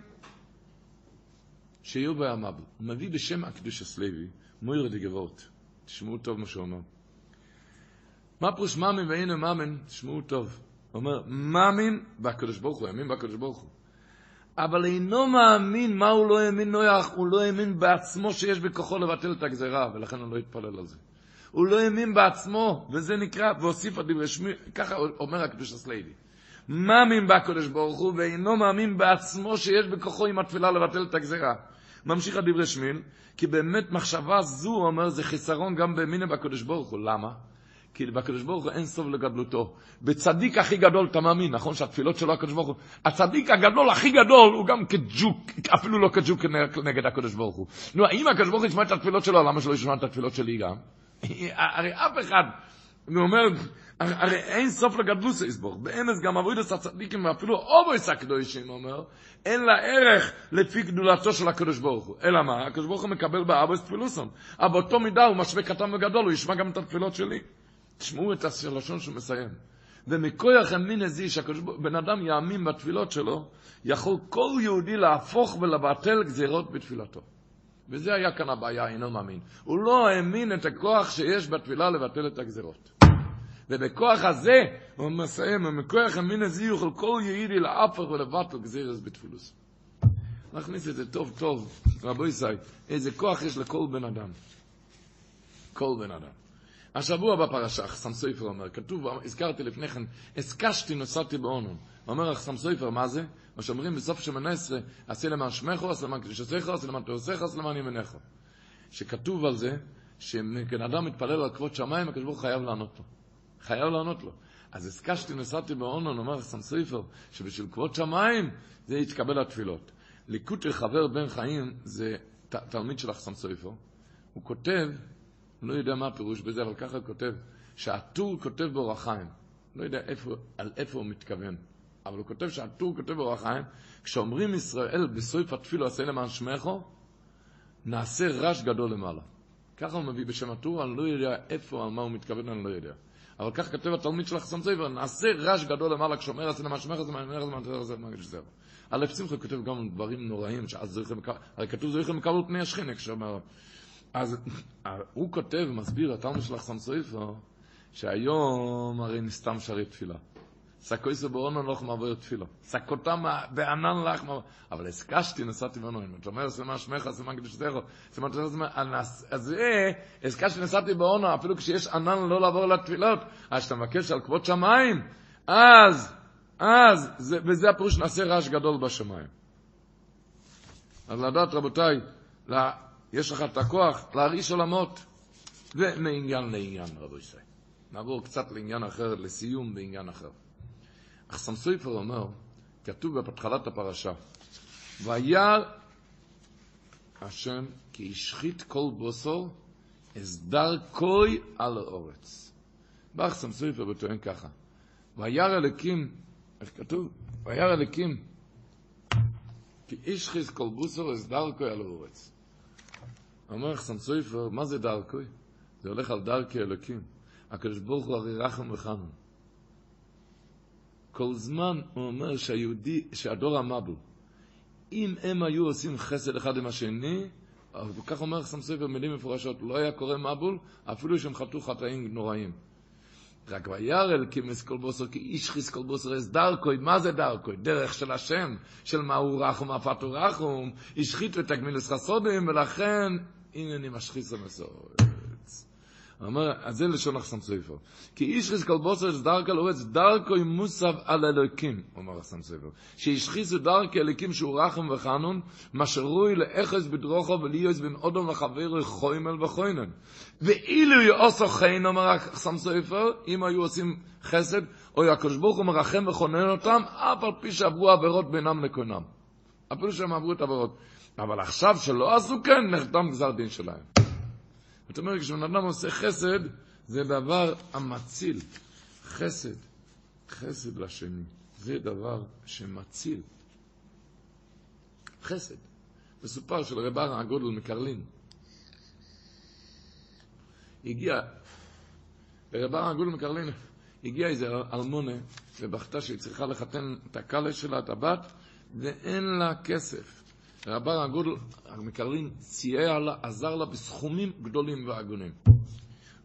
שיהיו בימיו. הוא מביא בשם הקדוש הסלוי, מויר דגבות. תשמעו טוב מה שהוא אומר. מה פירוש מאמין ואינו מאמין? תשמעו טוב. הוא אומר, מאמין בקדוש ברוך הוא, האמין בקדוש ברוך הוא. אבל אינו מאמין, מה הוא לא האמין נויח? הוא לא האמין בעצמו שיש בכוחו לבטל את הגזרה, ולכן הוא לא התפלל על זה. הוא לא האמין בעצמו, וזה נקרא, והוסיף הדברי שמי, ככה אומר הקדוש הסליידי. מאמין בקדוש ברוך הוא, ואינו מאמין בעצמו שיש בכוחו עם התפילה לבטל את הגזרה. ממשיך הדברי שמיל, כי באמת מחשבה זו, הוא אומר, זה חיסרון גם באמינה בקדוש ברוך הוא. למה? כי בקדוש ברוך הוא אין סוף לגדלותו. בצדיק הכי גדול אתה מאמין, נכון שהתפילות שלו הקדוש ברוך הוא, הצדיק הגדול הכי גדול הוא גם כג'וק, אפילו לא כג'וק נגד הקדוש ברוך הוא. נו, האם הקדוש ברוך הוא ישמע את התפילות שלו, למה שלא ישמע את התפילות שלי גם? הרי אף אחד, הוא אומר, הרי אין סוף לגדלוס יסבור. באמס גם אבוידס הצדיקים, ואפילו אובויס הקדושים, אומר, אין לה ערך לפי גדולתו של הקדוש ברוך הוא. אלא מה? הקדוש ברוך הוא מקבל באבויס תפילוסון. אבל באותו מידה הוא משווה קטן וגדול, הוא ישמע גם את התפילות שלי. תשמעו את הלשון שהוא מסיים. ומכוח אמין הזי שבן אדם יאמין בתפילות שלו, יכול כל יהודי להפוך ולבטל גזירות בתפילתו. וזה היה כאן הבעיה, אינו מאמין. הוא לא האמין את הכוח שיש בתפילה לבטל את הגזירות. ובכוח הזה, הוא מסיים, ומכוח המין הזה יוכל כל יעידי להפך ולבטל גזירס בתפילוס. נכניס את זה טוב טוב, רבו ישי, איזה כוח יש לכל בן אדם. כל בן אדם. השבוע בפרשה, אחסם סופר אומר, כתוב, הזכרתי לפני כן, הסקשתי נוסעתי באונון. אומר אחסם סופר, מה זה? מה שאומרים בסוף שמונה עשרה, עשה למען שמךו, עשה למען קדושתך, עשה למען תורסך, עשה למען ימינך. שכתוב על זה, שבן אדם מתפלל על כבוד שמיים, הקדוש ברוך חייב לענות לו. חייב לענות לו. אז הסקשתי, נסעתי באונון, אומר חסם סופר, שבשביל כבוד שמיים זה יתקבל התפילות. ליקוטי חבר בן חיים זה ת, תלמיד של סופר. הוא כותב, לא יודע מה הפירוש בזה, אבל ככה הוא כותב, שהטור כותב באורח חיים. לא יודע איפה, על איפה הוא מתכוון. אבל הוא כותב שהטור כותב באורח חיים, כשאומרים ישראל בסוף התפילו עשה למען שמךו, נעשה רעש גדול למעלה. ככה הוא מביא בשם הטור, אני לא יודע איפה, על מה הוא מתכוון, אני לא יודע. אבל כך כתב התלמיד של החסם סופר, נעשה רעש גדול למעלה, כשאומר עשה למען שמךו, זה מעניין, זה מעניין, זה מעניין, זה א' שמחה כותב גם דברים נוראים, שאז זוכר, הרי כתוב זוכר מקבל פני השכינה, כשאומר, אז הוא כותב, מסביר, התלמיד של החסם סופר, שהיום הרי נסתם שרי תפילה. סקויסו באונו לך מעבור תפילו. סקותם בענן לך מעבור. אבל הסקשתי, נסעתי באונו. אתה אומר, מה שמך, זה מה קדוש דרך. זה מה קדוש דרך. אז זה, הסקשתי, נסעתי באונו, אפילו כשיש ענן לא לעבור לתפילות. אז כשאתה מבקש על כבוד שמיים, אז, אז, זה, וזה הפירוש נעשה רעש גדול בשמיים. אז לדעת, רבותיי, לה, יש לך את הכוח להרעיש עולמות. ומעניין לעניין, רבו ישראל. נעבור קצת לעניין אחר, לסיום בעניין אחר. אך סמסויפר אומר, כתוב בהתחלת הפרשה, וירא השם כי השחית כל בוסור, הסדר כוי על האורץ. באך סמסויפר וטוען ככה, וירא אלוקים, איך כתוב? וירא אלוקים כי השחיז כל בוסור, הסדר כוי על האורץ. אומר סמסויפר, מה זה דרכוי? זה הולך על דרכי אלוקים. הקדוש ברוך הוא הרי רחם וחנון. כל זמן הוא אומר שהיהודי, שהדור המבול, אם הם היו עושים חסד אחד עם השני, וכך אומר חסם ספר מילים מפורשות, לא היה קורה מבול, אפילו שהם חטאו חטאים נוראים. רק וירא אלקים כל בוסר, כי איש כל בוסר אס דרכוי, מה זה דרכוי? דרך של השם, של מה הוא רחום, אפת הוא רחום, השחיתו את הגמילוס חסודים, ולכן, הנה אני משחיס המסורת. אומר, אז זה לשון אחסם סופר. כי איש חיס כל בוסר זה דרכה לאורץ, דרכו עם מוסב על אלוקים, אומר אחסם סופר. שאיש חיס דרכי אלוקים שהוא רחם וחנון, מה שרוי לאחז בדרוכו וליועץ בין אודום וחברו חוימל וחוינן. ואילו יעשו חיין, אומר אחסם סופר, אם היו עושים חסד, או הקדוש ברוך הוא מרחם וכונן אותם, אף על פי שעברו עבירות בינם לקונם. אפילו שהם עברו את העבירות. אבל עכשיו שלא עשו כן, נחתם גזר דין שלהם. זאת אומרת, כשבן אדם עושה חסד, זה דבר המציל. חסד, חסד לשני, זה דבר שמציל. חסד. מסופר של רב ארן הגודל מקרלין. הגיע, רב ארן הגודל מקרלין, הגיע איזה אלמונה ובכתה שהיא צריכה לחתן את הקלה שלה, את הבת, ואין לה כסף. רבר הגודל, המקרלין, סייע לה, עזר לה בסכומים גדולים והגונים.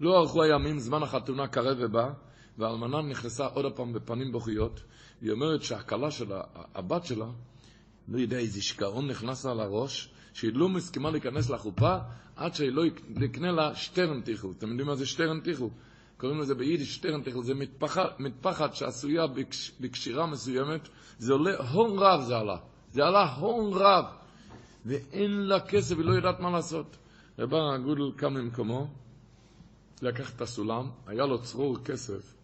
לא ארכו הימים, זמן החתונה קרב ובא, והאלמנה נכנסה עוד פעם בפנים בוכיות, והיא אומרת שהכלה שלה, הבת שלה, לא יודע איזה שגעון נכנס לה לראש, שהיא לא מסכימה להיכנס לחופה עד שהיא לא יקנה לה שטרן תיכו. אתם יודעים מה זה שטרן תיכו? קוראים לזה ביידיש שטרן תיכו, זה מטפחת שעשויה בקשירה מסוימת, זה עולה הון רב זה עלה. זה עלה הון רב. ואין לה כסף, היא לא יודעת מה לעשות. רב הגודל קם ממקומו, לקח את הסולם, היה לו צרור כסף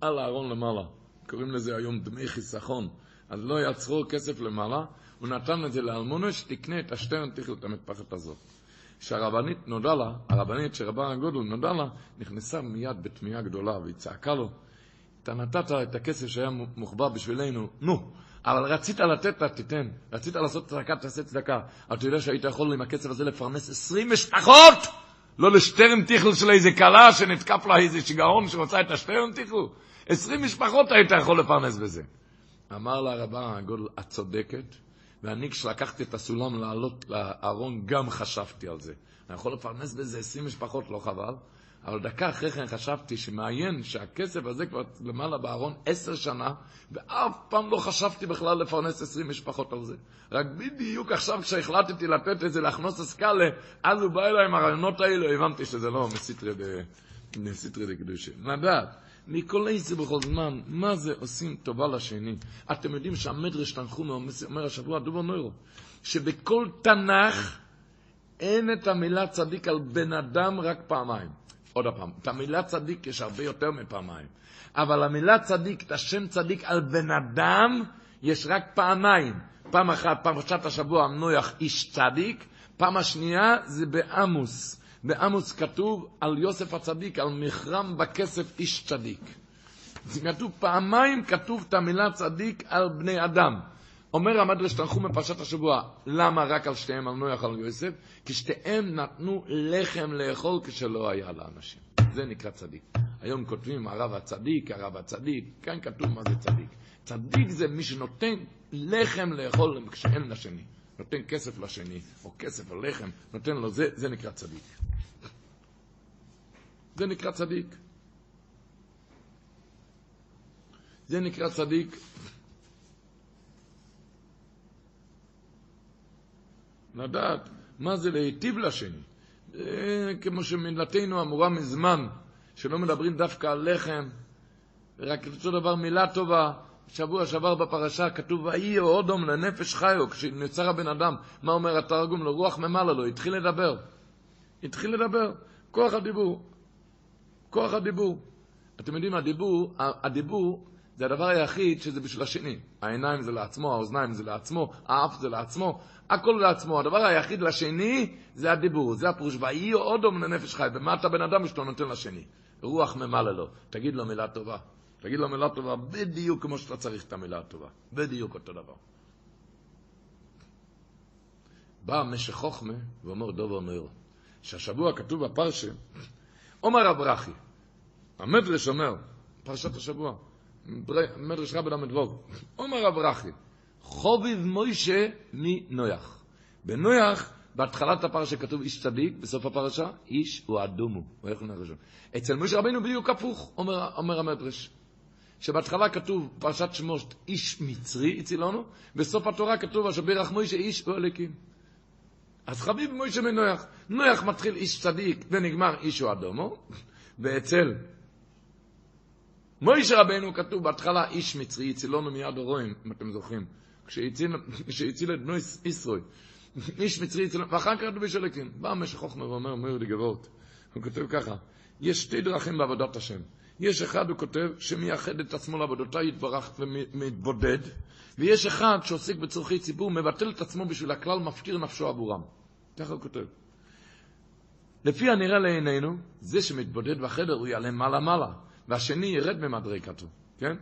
על הארון למעלה. קוראים לזה היום דמי חיסכון. אז לא היה צרור כסף למעלה, הוא נתן את זה לאלמונה שתקנה את השטרן תיכל את המטפחת הזאת. כשהרבנית נודע לה, הרבנית שרבן הגודל נודע לה, נכנסה מיד בתמיהה גדולה והיא צעקה לו, אתה נתת את הכסף שהיה מוחבא בשבילנו, נו, אבל רצית לתת, תיתן. רצית לעשות צדקה, תעשה צדקה. אבל אתה יודע שהיית יכול עם הכסף הזה לפרנס עשרים משפחות! לא לשטרן טיכל של איזה כלה שנתקף לה איזה שיגעון שרוצה את השטרן טיכל. עשרים משפחות היית יכול לפרנס בזה. אמר לה רבה הגודל, את צודקת, ואני כשלקחתי את הסולם לעלות לארון גם חשבתי על זה. אני יכול לפרנס בזה עשרים משפחות, לא חבל? אבל דקה אחרי כן חשבתי שמעיין שהכסף הזה כבר למעלה בארון עשר שנה, ואף פעם לא חשבתי בכלל לפרנס עשרים משפחות על זה. רק בדיוק עכשיו כשהחלטתי לתת את זה להכנוס הסקאלה, אז הוא בא אליי עם הרעיונות האלה, הבנתי שזה לא מסיטרי דקדושי. לדעת, מכל איזה בכל זמן, מה זה עושים טובה לשני? אתם יודעים שהמדרש תנחום אומר השבוע דובר נוירו, שבכל תנ"ך אין את המילה צדיק על בן אדם רק פעמיים. עוד פעם, את המילה צדיק יש הרבה יותר מפעמיים. אבל המילה צדיק, את השם צדיק על בן אדם, יש רק פעמיים. פעם אחת, פרשת השבוע, נויח איש צדיק, פעם השנייה זה בעמוס. בעמוס כתוב על יוסף הצדיק, על מחרם בכסף איש צדיק. זה כתוב פעמיים, כתוב את המילה צדיק על בני אדם. אומר המדרש תנחום בפרשת השבוע, למה רק על שתיהם, על נויח, על יוסף? כי שתיהם נתנו לחם לאכול כשלא היה לאנשים. זה נקרא צדיק. היום כותבים הרב הצדיק, הרב הצדיק, כאן כתוב מה זה צדיק. צדיק זה מי שנותן לחם לאכול כשאין לשני. נותן כסף לשני, או כסף או לחם, נותן לו, זה, זה נקרא צדיק. זה נקרא צדיק. זה נקרא צדיק. לדעת מה זה להיטיב לשני. זה כמו שמילתנו אמורה מזמן, שלא מדברים דווקא על לחם, רק אותו דבר מילה טובה. שבוע שעבר בפרשה כתוב, ויהי אודום לנפש חיו, כשנצר הבן אדם, מה אומר התרגום? לרוח ממלא לו, התחיל לדבר. התחיל לדבר. כוח הדיבור. כוח הדיבור. אתם יודעים, הדיבור, הדיבור זה הדבר היחיד שזה בשביל השני. העיניים זה לעצמו, האוזניים זה לעצמו, האף זה לעצמו, הכל לעצמו. הדבר היחיד לשני זה הדיבור, זה הפירוש. ויהי אודום לנפש חי, ומה אתה בן אדם שאתה נותן לשני? רוח ממלא לו, תגיד לו מילה טובה. תגיד לו מילה טובה בדיוק כמו שאתה צריך את המילה הטובה. בדיוק אותו דבר. בא משך חוכמה ואומר דובר נויר. שהשבוע כתוב בפרשה, עומר אברכי, המדרש אומר, פרשת השבוע, מדרש רבי ל"ו, עומר אברכי, חוביב מוישה מנויח. בנויח, בהתחלת הפרשה כתוב איש צדיק, בסוף הפרשה, איש הוא אדומו. אצל מוישה רבינו בדיוק הפוך, אומר, אומר המדרש. שבהתחלה כתוב פרשת שמות איש מצרי הצילונו, בסוף התורה כתוב אשר בירך מוישה איש הוא אלוקים. אז חביב מוישה מנויח. נויח מתחיל איש צדיק ונגמר איש הוא אדומו, ואצל מוישה רבנו כתוב בהתחלה איש מצרי, הצילונו מיד הרואים, אם אתם זוכרים, כשהציל את בנו ישראל. איש מצרי הצילונו, ואחר כך כתוב איש אלוקים. בא משך חוכמה ואומר, אומר לי גבוהות, הוא כותב ככה, יש שתי דרכים בעבודת השם. יש אחד, הוא כותב, שמייחד את עצמו לעבודותיי יתברך ומתבודד, ויש אחד שעוסק בצורכי ציבור, מבטל את עצמו בשביל הכלל, מפקיר נפשו עבורם. ככה הוא כותב. לפי הנראה לעינינו, זה שמתבודד בחדר הוא יעלה מעלה-מעלה, והשני ירד ממדרגתו, כן?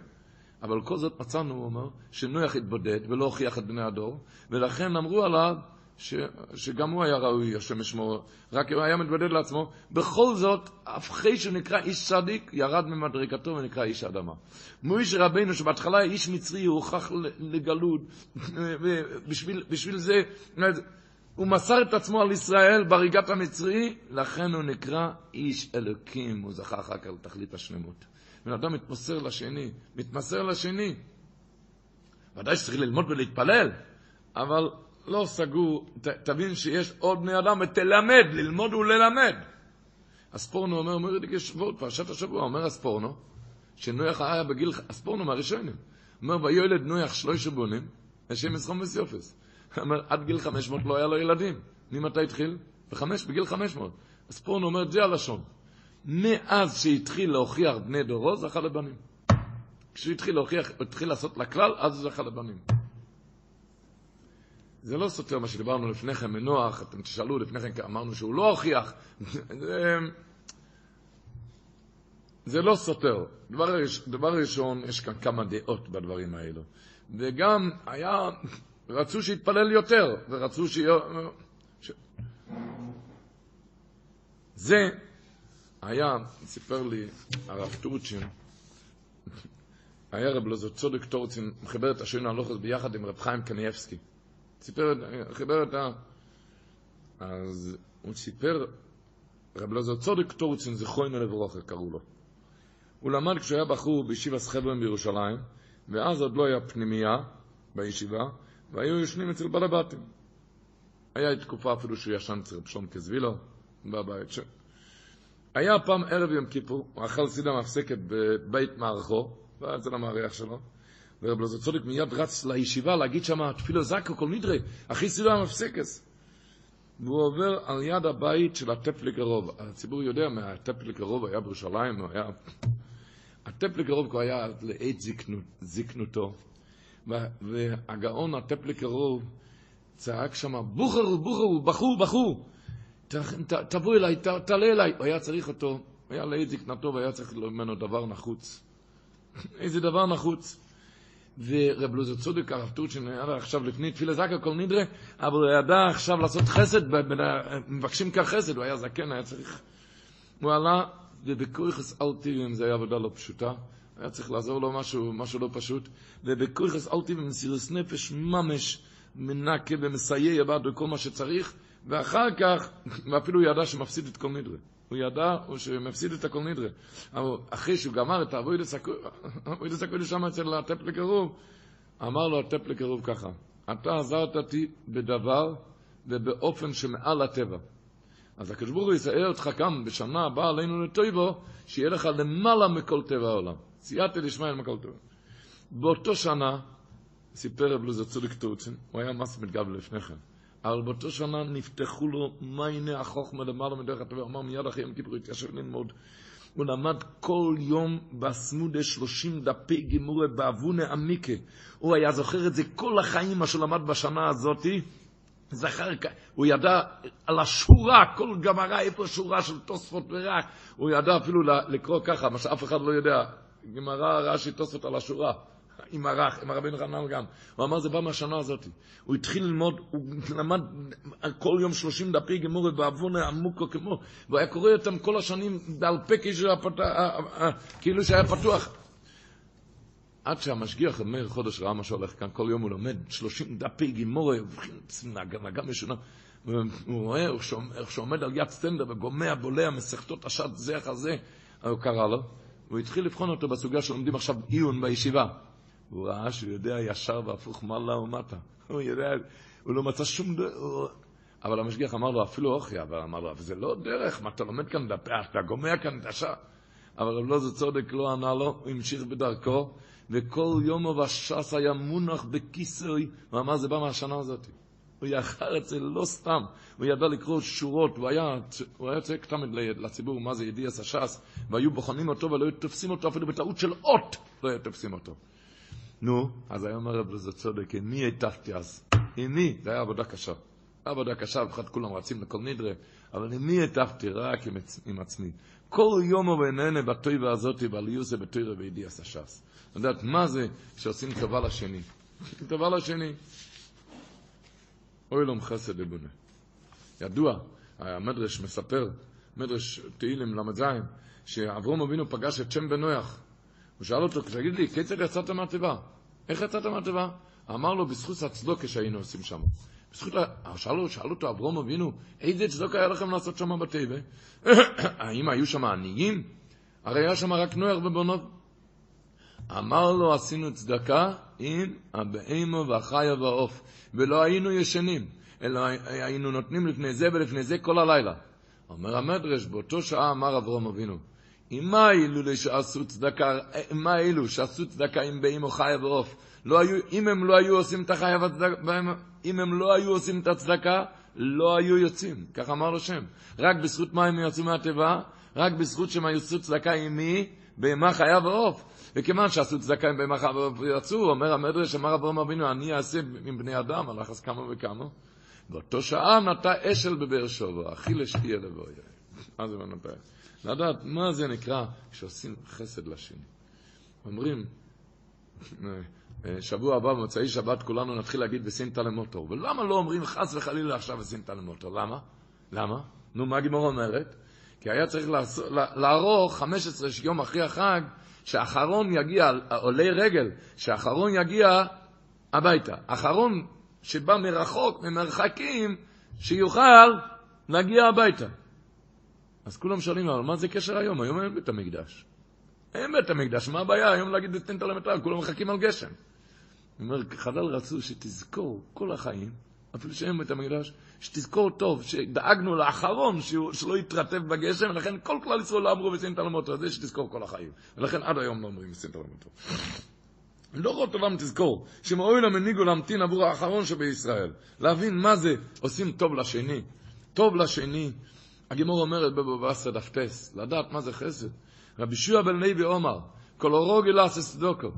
אבל כל זאת מצאנו, הוא אומר, שנויח התבודד ולא הוכיח את בני הדור, ולכן אמרו עליו ש, שגם הוא היה ראוי, השם ישמור, רק הוא היה מתבודד לעצמו. בכל זאת, אחרי שהוא נקרא איש צדיק, ירד ממדרגתו ונקרא איש אדמה. מוישה רבינו, שבהתחלה איש מצרי, הוא הוכח לגלות, ובשביל זה, הוא מסר את עצמו על ישראל בריגת המצרי, לכן הוא נקרא איש אלוקים, הוא זכה אחר כך לתכלית השלמות. בן אדם מתמסר לשני, מתמסר לשני. ודאי שצריך ללמוד ולהתפלל, אבל לא סגור, ת, תבין שיש עוד בני אדם, ותלמד, ללמוד וללמד. אספורנו אומר, אומר ידידי שבועות, פרשת השבוע, אומר אספורנו, שנויח היה בגיל, אספורנו מהראשונים, אומר, ויולד נויח שלושה בונים, השם יסחום וסיופס. אומר, עד גיל 500 לא היה לו ילדים. ממתי התחיל? בחמש, בגיל 500. אספורנו אומר, זה הלשון. מאז שהתחיל להוכיח בני דורו, זכה לבנים. כשהוא התחיל להוכיח, התחיל לעשות לכלל, אז הוא זכה לבנים. זה לא סותר מה שדיברנו לפני כן מנוח, אתם תשאלו לפני כן, אמרנו שהוא לא הוכיח. זה לא סותר. דבר, דבר ראשון, יש כאן כמה דעות בדברים האלו. וגם היה, רצו שיתפלל יותר, ורצו שיהיה... ש... זה היה, סיפר לי הרב טורצ'ין, היה רב לזו צודק טורצ'ין, מחבר את השוין הלוכס ביחד עם רב חיים קניאבסקי. סיפר, חיבר את ה... אז הוא סיפר, רב לזר צודק טורצין, זכרונו לברוכה, קראו לו. הוא למד כשהוא היה בחור בישיבה סחברן בירושלים, ואז עוד לא היה פנימייה בישיבה, והיו יושנים אצל בעל הבתים. היה תקופה אפילו שהוא ישן אצל רב שלום קזבילו, בבית. ש... היה פעם ערב יום כיפור, הוא אכל סידה מפסקת בבית מערכו, אצל המארח שלו, ורב לזר צודק מיד רץ לישיבה להגיד שם תפילו זקו כל נדרי, אחי סידור המפסקס. והוא עובר על יד הבית של הטפליק הרוב. הציבור יודע מה הטפליק הרוב היה בירושלים, היה... הטפליק הרוב כבר היה לעת זקנות, זקנותו, והגאון הטפליק הרוב צעק שם, בוכר, בוכר, בחור, בחור, תבוא אליי, תעלה אליי. הוא היה צריך אותו, היה לעת זקנתו והיה צריך ממנו דבר נחוץ. איזה דבר נחוץ. ורב לוזר צודק, הרב טורצ'ין, היה עכשיו לפני תפילה זקה כל נדרה, אבל הוא ידע עכשיו לעשות חסד, מבקשים כך חסד, הוא היה זקן, היה צריך... הוא עלה, ובכויכס אלטיבים, זו הייתה עבודה לא פשוטה, היה צריך לעזור לו משהו, משהו לא פשוט, ובכויכס אלטיבים, מסירוס נפש ממש, מנקה ומסייע בעד בכל מה שצריך, ואחר כך, ואפילו הוא ידע שמפסיד את כל נדרה. הוא ידע שהוא מפסיד את הכל נדרה. אבל אחרי שהוא גמר את האבוידס הקודש שם אצל הטפ לקרוב, אמר לו הטפ לקרוב ככה, אתה עזרת אותי בדבר ובאופן שמעל הטבע. אז הקדוש ברוך הוא יסער אותך כאן בשנה הבאה עלינו לטויבו, שיהיה לך למעלה מכל טבע העולם. סייעתי לשמעאל מכל טבע. באותו שנה, סיפר רב לוזר צודיק טורצין, הוא היה מס מתגב לפני כן, אבל באותו שנה נפתחו לו מייני החוכמה למעלה מדרך הטבע, אמר מיד אחרי יום כיפור התיישב ללמוד. הוא למד כל יום בסמודה שלושים דפי גימורה באבונה עמיקה. הוא היה זוכר את זה כל החיים, מה שהוא למד בשנה הזאתי. זכר, הוא ידע על השורה, כל גמרא, איפה שורה של תוספות ורק, הוא ידע אפילו לקרוא ככה, מה שאף אחד לא יודע, גמרא, רש"י, תוספות על השורה, עם הרח, עם הרבי נחנן גם. הוא אמר, זה בא מהשנה הזאת. הוא התחיל ללמוד, הוא למד כל יום שלושים דפי גמורת בעוון עמוקו כמו, והוא היה קורא אותם כל השנים בעל פה כאילו שהיה פתוח. עד שהמשגיח מאיר חודש ראה מה שהולך כאן, כל יום הוא לומד שלושים דפי גימורה, נגה משונה. הוא רואה איך שעומד על יד סטנדר וגומע, בולע, מסכתות השד זה אחר זה, הוא קרא לו, הוא התחיל לבחון אותו בסוגיה שלומדים עכשיו עיון בישיבה. הוא ראה שהוא יודע ישר והפוך מעלה ומטה. הוא יודע, הוא לא מצא שום דרך. אבל המשגיח אמר לו, אפילו אוכי, אבל אמר לו, אבל זה לא דרך, מה אתה לומד כאן, אתה גומע כאן את השעה. אבל רב לוזר צודק לא ענה לו, הוא המשיך בדרכו, וכל יום ובש"ס היה מונח בכיסוי, הוא אמר, זה בא מהשנה הזאת. הוא יחר את זה לא סתם, הוא ידע לקרוא שורות, הוא היה, הוא היה צועק תמיד לציבור מה זה ידיעס הש"ס, והיו בוחנים אותו ולא היו תופסים אותו אפילו בטעות של אות, לא היו תופסים אותו. נו, אז היום הרב לזה צודק, עם מי אז? עם מי? זה היה עבודה קשה. עבודה קשה, בכלל כולם רצים לכל נדרה, אבל עם מי? רק עם, עם עצמי. כל יום ובעינינו בתויבה הזאת, בעליוסה בתוירה וידיעס הש"ס. לדעת מה זה שעושים טובה לשני. טובה לשני. אוי לום חסד לבונה. ידוע, המדרש מספר, מדרש תהילים ל"ז, שאברום אבינו פגש את שם בנויח. הוא שאל אותו, תגיד לי, כיצד יצאת מהתיבה? איך יצאת מהתיבה? אמר לו, בזכות הצדוקה שהיינו עושים שם. בזכות, שאל, שאל אותו אברום אבינו, איזה צדוקה היה לכם לעשות שם בתיבה? האם היו שם עניים? הרי היה שם רק נויח ובונות. אמר לו, עשינו צדקה עם הבהמה והחיה והעוף, ולא היינו ישנים, אלא היינו נותנים לפני זה ולפני זה כל הלילה. אומר המדרש, באותו שעה אמר אברום אבינו, אם מה אילו שעשו צדקה, צדקה עם בהמה חיה ועוף? לא היו, אם הם לא היו עושים את החיה והצדקה, אם הם לא היו עושים את הצדקה, לא היו יוצאים, כך אמר לו שם. רק בזכות מה הם יצאו מהתיבה? רק בזכות שהם עשו צדקה עם מי? בהמה חיה ועוף. וכיוון שעשו צדקה עם בהמה ויצאו, אומר המדרש, אמר אברהם אבינו, אני אעשה עם בני אדם, הלך אז כמה וכמה. באותו שעה נטע אשל בבאר שבע, אכיל אשתיה לבויה. מה זה נטע? לדעת מה זה נקרא כשעושים חסד לשני. אומרים, שבוע הבא, במוצאי שבת, כולנו נתחיל להגיד בסינתא למוטור. ולמה לא אומרים חס וחלילה עכשיו בסינתא למוטור? למה? למה? נו, מה הגימור אומרת? כי היה צריך לערוך 15 יום אחרי החג, שאחרון יגיע, עולי רגל, שאחרון יגיע הביתה. אחרון שבא מרחוק, ממרחקים, שיוכל להגיע הביתה. אז כולם שואלים אבל מה זה קשר היום? היום אין בית המקדש. אין בית המקדש, מה הבעיה היום להגיד בסטינטר למטר? כולם מחכים על גשם. הוא אומר, חז"ל רצו שתזכור כל החיים, אפילו שאין בית המקדש, שתזכור טוב, שדאגנו לאחרון שלא יתרטב בגשם, ולכן כל כלל ישראל לא אמרו בסינטר למטר, זה שתזכור כל החיים. ולכן עד היום לא אומרים בסינטר למטר. לא רואה טובם תזכור, שמאוי למנהיגו להמתין עבור האחרון שבישראל. להבין מה זה עושים טוב לשני. טוב לשני. הגימור אומרת בבבא דף טס, לדעת מה זה חסד. רבי שועה בן לוי אומר, כל אורוגי לעשס צדוקו,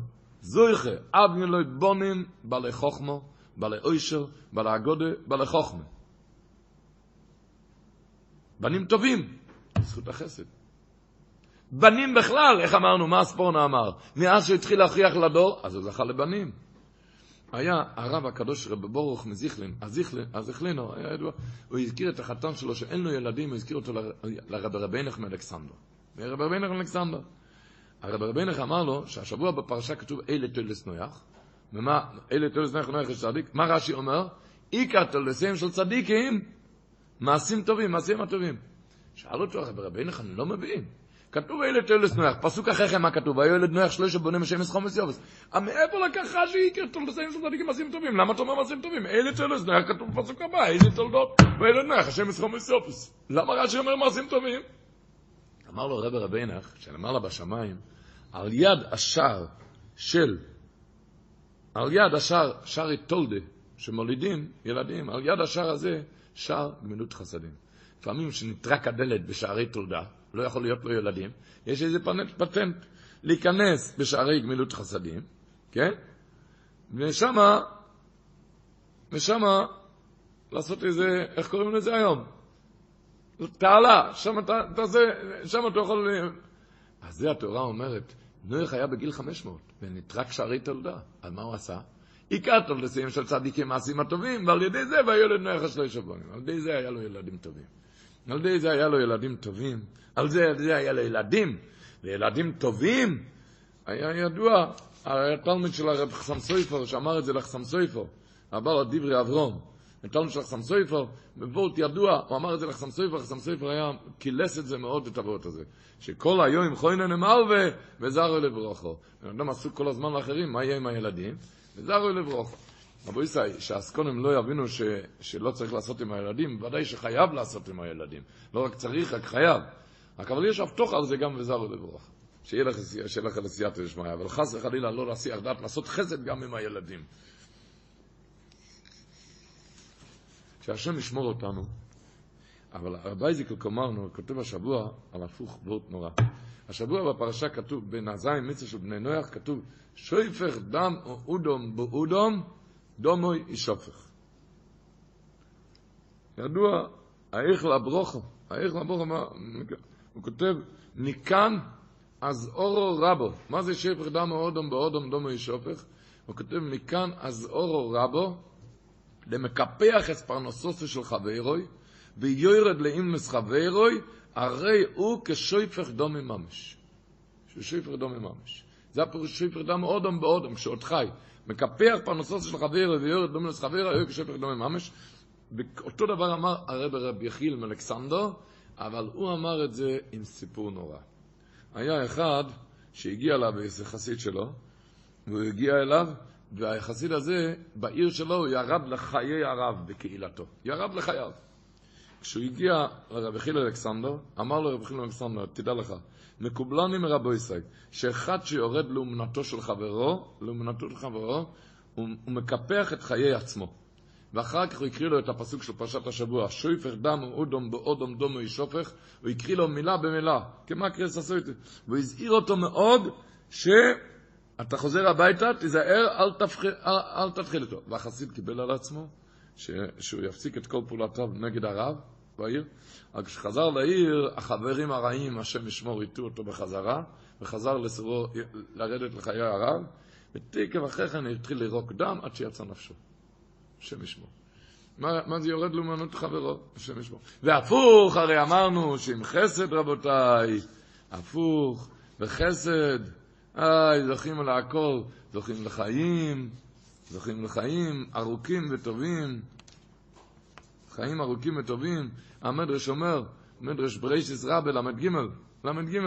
זויכה, אבגן לא בונים, בעלי חוכמו, בעלי אוישר, בעלי אגודה, בעלי חוכמה. בנים טובים, זכות החסד. בנים בכלל, איך אמרנו, מה הספורנה אמר? מאז שהוא התחיל להכריח לדור, אז הוא זכה לבנים. היה הרב הקדוש רב ברוך מזיכלין, הזיכלינו, הוא הזכיר את החתן שלו שאין לו ילדים, הוא הזכיר אותו לרב רבינך מאלכסנדר. רב רבינך מאלכסנדר. הרב רבינך אמר לו שהשבוע בפרשה כתוב אלה תולס נויח, ומה, אלה תולס נויח נויח יש צדיק, מה רש"י אומר? עיקר תולסים של צדיקים, מעשים טובים, מעשים הטובים. שאל אותו רבינו, אני לא מבין. כתוב הילד תולדס נוח, פסוק אחרי כן מה כתוב? הילד נוח שלושה בונים השם יסחומס יובס. מאיפה לקח רש"י יקר תולדסים של צדיקים מעשים טובים? למה אתה אומר מעשים טובים? הילד תולדס נוח כתוב בפסוק הבא, איזה תולדות? והילד נוח השם יסחומס יובס. למה רש"י אומר מעשים טובים? אמר לו רבי רבינך, שנאמר לה בשמיים, על יד השער של, על יד השער, שער תולדה, שמולידים ילדים, על יד השער הזה, שער גמילות חסדים. לפעמים כשנטרק הדלת בשערי תולדה, לא יכול להיות לו ילדים, יש איזה פטנט להיכנס בשערי גמילות חסדים, כן? ושמה, ושמה לעשות איזה, איך קוראים לזה היום? תעלה, שם אתה, תעשה, שם אתה יכול... אז זה התורה אומרת, נוח היה בגיל 500, ונטרק שערי תולדה. אז מה הוא עשה? עיקר טוב לסיים של צדיקים מעשים הטובים, ועל ידי זה והילד נוח השלושה בונים. על ידי זה היה לו ילדים טובים. על ידי זה היה לו ילדים טובים. על זה, על זה היה לו ילדים. וילדים טובים, היה ידוע, התלמיד של הרב חסם סויפר, שאמר את זה לחסם סויפר, הבא דברי אברום. התלמיד של חסם סויפר, בוורט ידוע, הוא אמר את זה לחסם סויפר, חסם סויפר היה, קילס את זה מאוד, את הוורט הזה. שכל היום חוינן אמרווה, וזרו לברוכו. בן אדם עסוק כל הזמן לאחרים, מה יהיה עם הילדים? וזרו לברוכו. רבו ישראל, שהאסקונים לא יבינו ש, שלא צריך לעשות עם הילדים, ודאי שחייב לעשות עם הילדים. לא רק צריך, רק חייב. רק אבל יש הבטוח על זה גם וזרו לברוכו. שיהיה לך, לך לסייעתא דשמיא, אבל חס וחלילה לא להסיח דעת, לעשות חסד גם עם הילדים. שהשם ישמור אותנו. אבל הרב אייזיקל אמרנו, כותב השבוע על הפוך וורט נורא. השבוע בפרשה כתוב, הזין מצווה של בני נוח, כתוב, שויפך דם או אודום באודום, דומוי ישופך. ידוע, האיך לברוכו, האיך לברוכו, הוא כותב, מכאן אז אורו רבו. מה זה שפך דם או אודום באודום דומוי ישופך? הוא כותב, מכאן אז אורו רבו, למקפח את פרנסוסו של חברוי, ויורד לאימס חברוי, הרי הוא כשויפך דומי ממש. שויפך דומי ממש. זה הפירוש שויפך דם אודם באודם, כשעוד חי. מקפח פרנסוסו של חברוי, ויורד לאימס חברוי, הוא כשויפך דומי ממש. אותו דבר אמר הרב רב יחיל מאלכסנדר, אבל הוא אמר את זה עם סיפור נורא. היה אחד שהגיע אליו איזה חסיד שלו, והוא הגיע אליו, והחסיד הזה, בעיר שלו, הוא ירד לחיי הרב בקהילתו. ירד לחייו. כשהוא הגיע לרבי חיל אלכסנדר, אמר לו רבי חיל אלכסנדר, תדע לך, מקובלני מרבו ישראל, שאחד שיורד לאומנתו של חברו, לאומנתו של חברו, הוא, הוא מקפח את חיי עצמו. ואחר כך הוא הקריא לו את הפסוק של פרשת השבוע, שויפך דם אודום באודום דומו ישופך, הוא הקריא לו מילה במילה, כמה קרס עשו זה, והוא הזהיר אותו מאוד, ש... אתה חוזר הביתה, תיזהר, אל, תפח... אל, אל תתחיל איתו. והחסיד קיבל על עצמו ש... שהוא יפסיק את כל פעולתיו נגד הרב בעיר. רק כשחזר לעיר, החברים הרעים, השם ישמור, איתו אותו בחזרה, וחזר לסורו, לרדת לחיי הרב, ותקף אחרי כן התחיל לירוק דם עד שיצא נפשו. השם ישמור. מה, מה זה יורד לאומנות חברו? השם ישמור. והפוך, הרי אמרנו שעם חסד, רבותיי, הפוך, וחסד, איי, זוכים הכל, זוכים לחיים, זוכים לחיים ארוכים וטובים, חיים ארוכים וטובים. המדרש אומר, מדרש ברייסיס רבה ל"ג, ל"ג,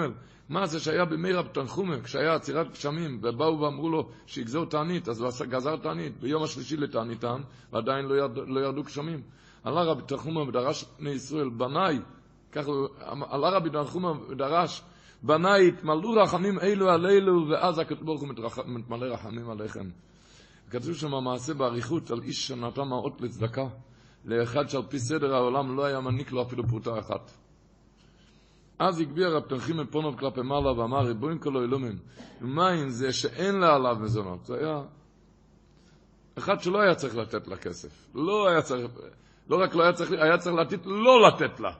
מה זה שהיה בימי רב תנחומה, כשהיה עצירת גשמים, ובאו ואמרו לו שיגזור תענית, אז הוא גזר תענית, ביום השלישי לתעניתם, ועדיין לא, ירד, לא ירדו גשמים. עלה רבי תנחומה ודרש בני ישראל, בניי, ככה, עלה רבי תנחומה ודרש, בניי התמלאו רחמים אלו על אלו, ואז הקדוש ברוך הוא מתמלא רחמים עליכם. כתוב שם מעשה באריכות על איש שנתן מעות לצדקה, לאחד שעל פי סדר העולם לא היה מניק לו אפילו פרוטה אחת. אז הגביה רב תנחים את פונוב כלפי מעלה ואמר, ריבוין אלומים, ומה אם זה שאין לה עליו מזונות? זה היה אחד שלא היה צריך לתת לה כסף. לא היה צריך, לא רק לא היה צריך, היה צריך לתת, לא לתת לה.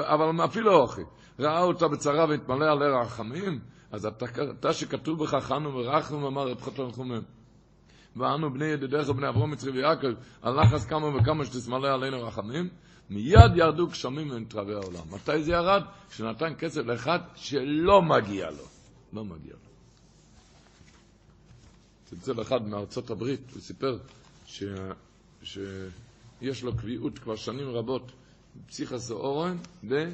אבל אפילו אוכי. ראה אותה בצרה והתמלא עליה רחמים, אז אתה, אתה שכתוב בך חנו ורחנו, אמר רב חתן חומם. ואנו בני ידידיך ובני אברום מצרי ויעקב, על לחץ כמה וכמה שתסמלא עלינו רחמים, מיד ירדו גשמים מנתרבי העולם. מתי זה ירד? כשנתן כסף לאחד שלא מגיע לו. לא מגיע לו. צלצל אחד מארצות הברית, הוא סיפר ש... שיש לו קביעות כבר שנים רבות, פסיכס אורן, ב...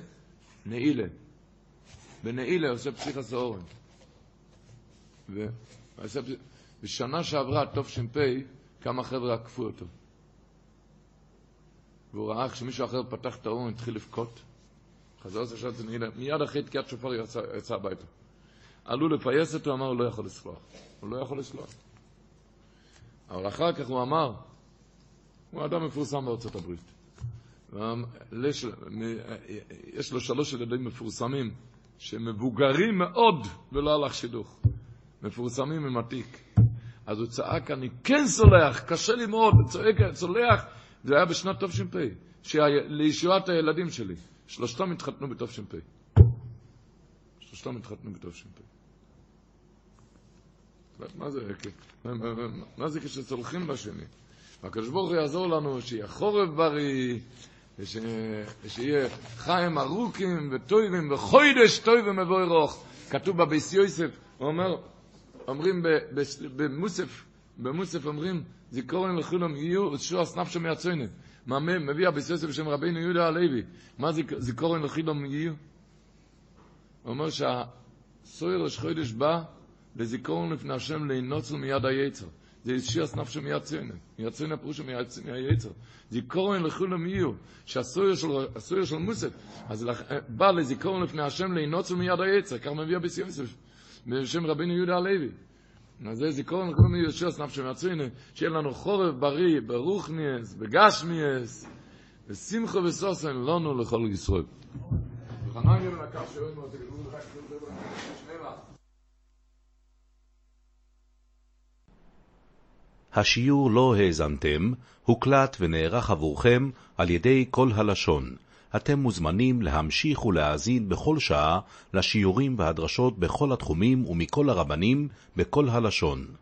נעילה. בנעילה עושה פסיכס אורן. בשנה שעברה, תש"פ, כמה חבר'ה עקפו אותו. והוא ראה כשמישהו אחר פתח את האורן, התחיל לבכות. חזר שעת נעילה, מיד אחרי תקיעת שופר יצא, יצא הביתה. עלו לפייס אותו, אמר, הוא לא יכול לסלוח. הוא לא יכול לסלוח. אבל אחר כך הוא אמר, הוא אדם מפורסם בארצות הברית. יש לו שלוש ילדים מפורסמים, שמבוגרים מאוד ולא הלך שידוך. מפורסמים עם התיק. אז הוא צעק, אני כן סולח, קשה לי מאוד, צועק, סולח. זה היה בשנת תש"פ, לישועת הילדים שלי. שלושתם התחתנו בתש"פ. שלושתם התחתנו בתש"פ. מה זה, מה זה כשסולחים לשני? הקדוש ברוך הוא יעזור לנו שיהיה חורף בריא, ושיהיה חיים ארוכים וטובים וחוידש טובים מבוי רוך. כתוב בביס יוסף, הוא אומר, אומרים במוסף, במוסף אומרים, זיכורן לכולם יהיו שוס נפשו מהצוינת. מה מביא הביס יוסף בשם רבינו יהודה הלוי. מה זיכורן לכולם יהיו? הוא אומר שהסויר ראש חוידש בא לזיכורן לפני השם להינוצל מיד היצר. זה שיעס נפשו. מיד ציונה פירושו מהיצר. זיכורן לכולם יהיו, שהסויר של, מוסף, אז בא לזיכורן לפני השם להינוצל מיד היצר, כך מביא הביס יוסף. בשם רבינו יהודה הלוי. אז זה זיכרון לכולם יהיו שיעס נפשו מהצוינה, שיהיה לנו חורף בריא, ברוכניאס, בגשמיאס, ושמחו וסוסן לנו לכל ישראל. השיעור לא האזנתם, הוקלט ונערך עבורכם על ידי כל הלשון. אתם מוזמנים להמשיך ולהאזין בכל שעה לשיעורים והדרשות בכל התחומים ומכל הרבנים בכל הלשון.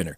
winner.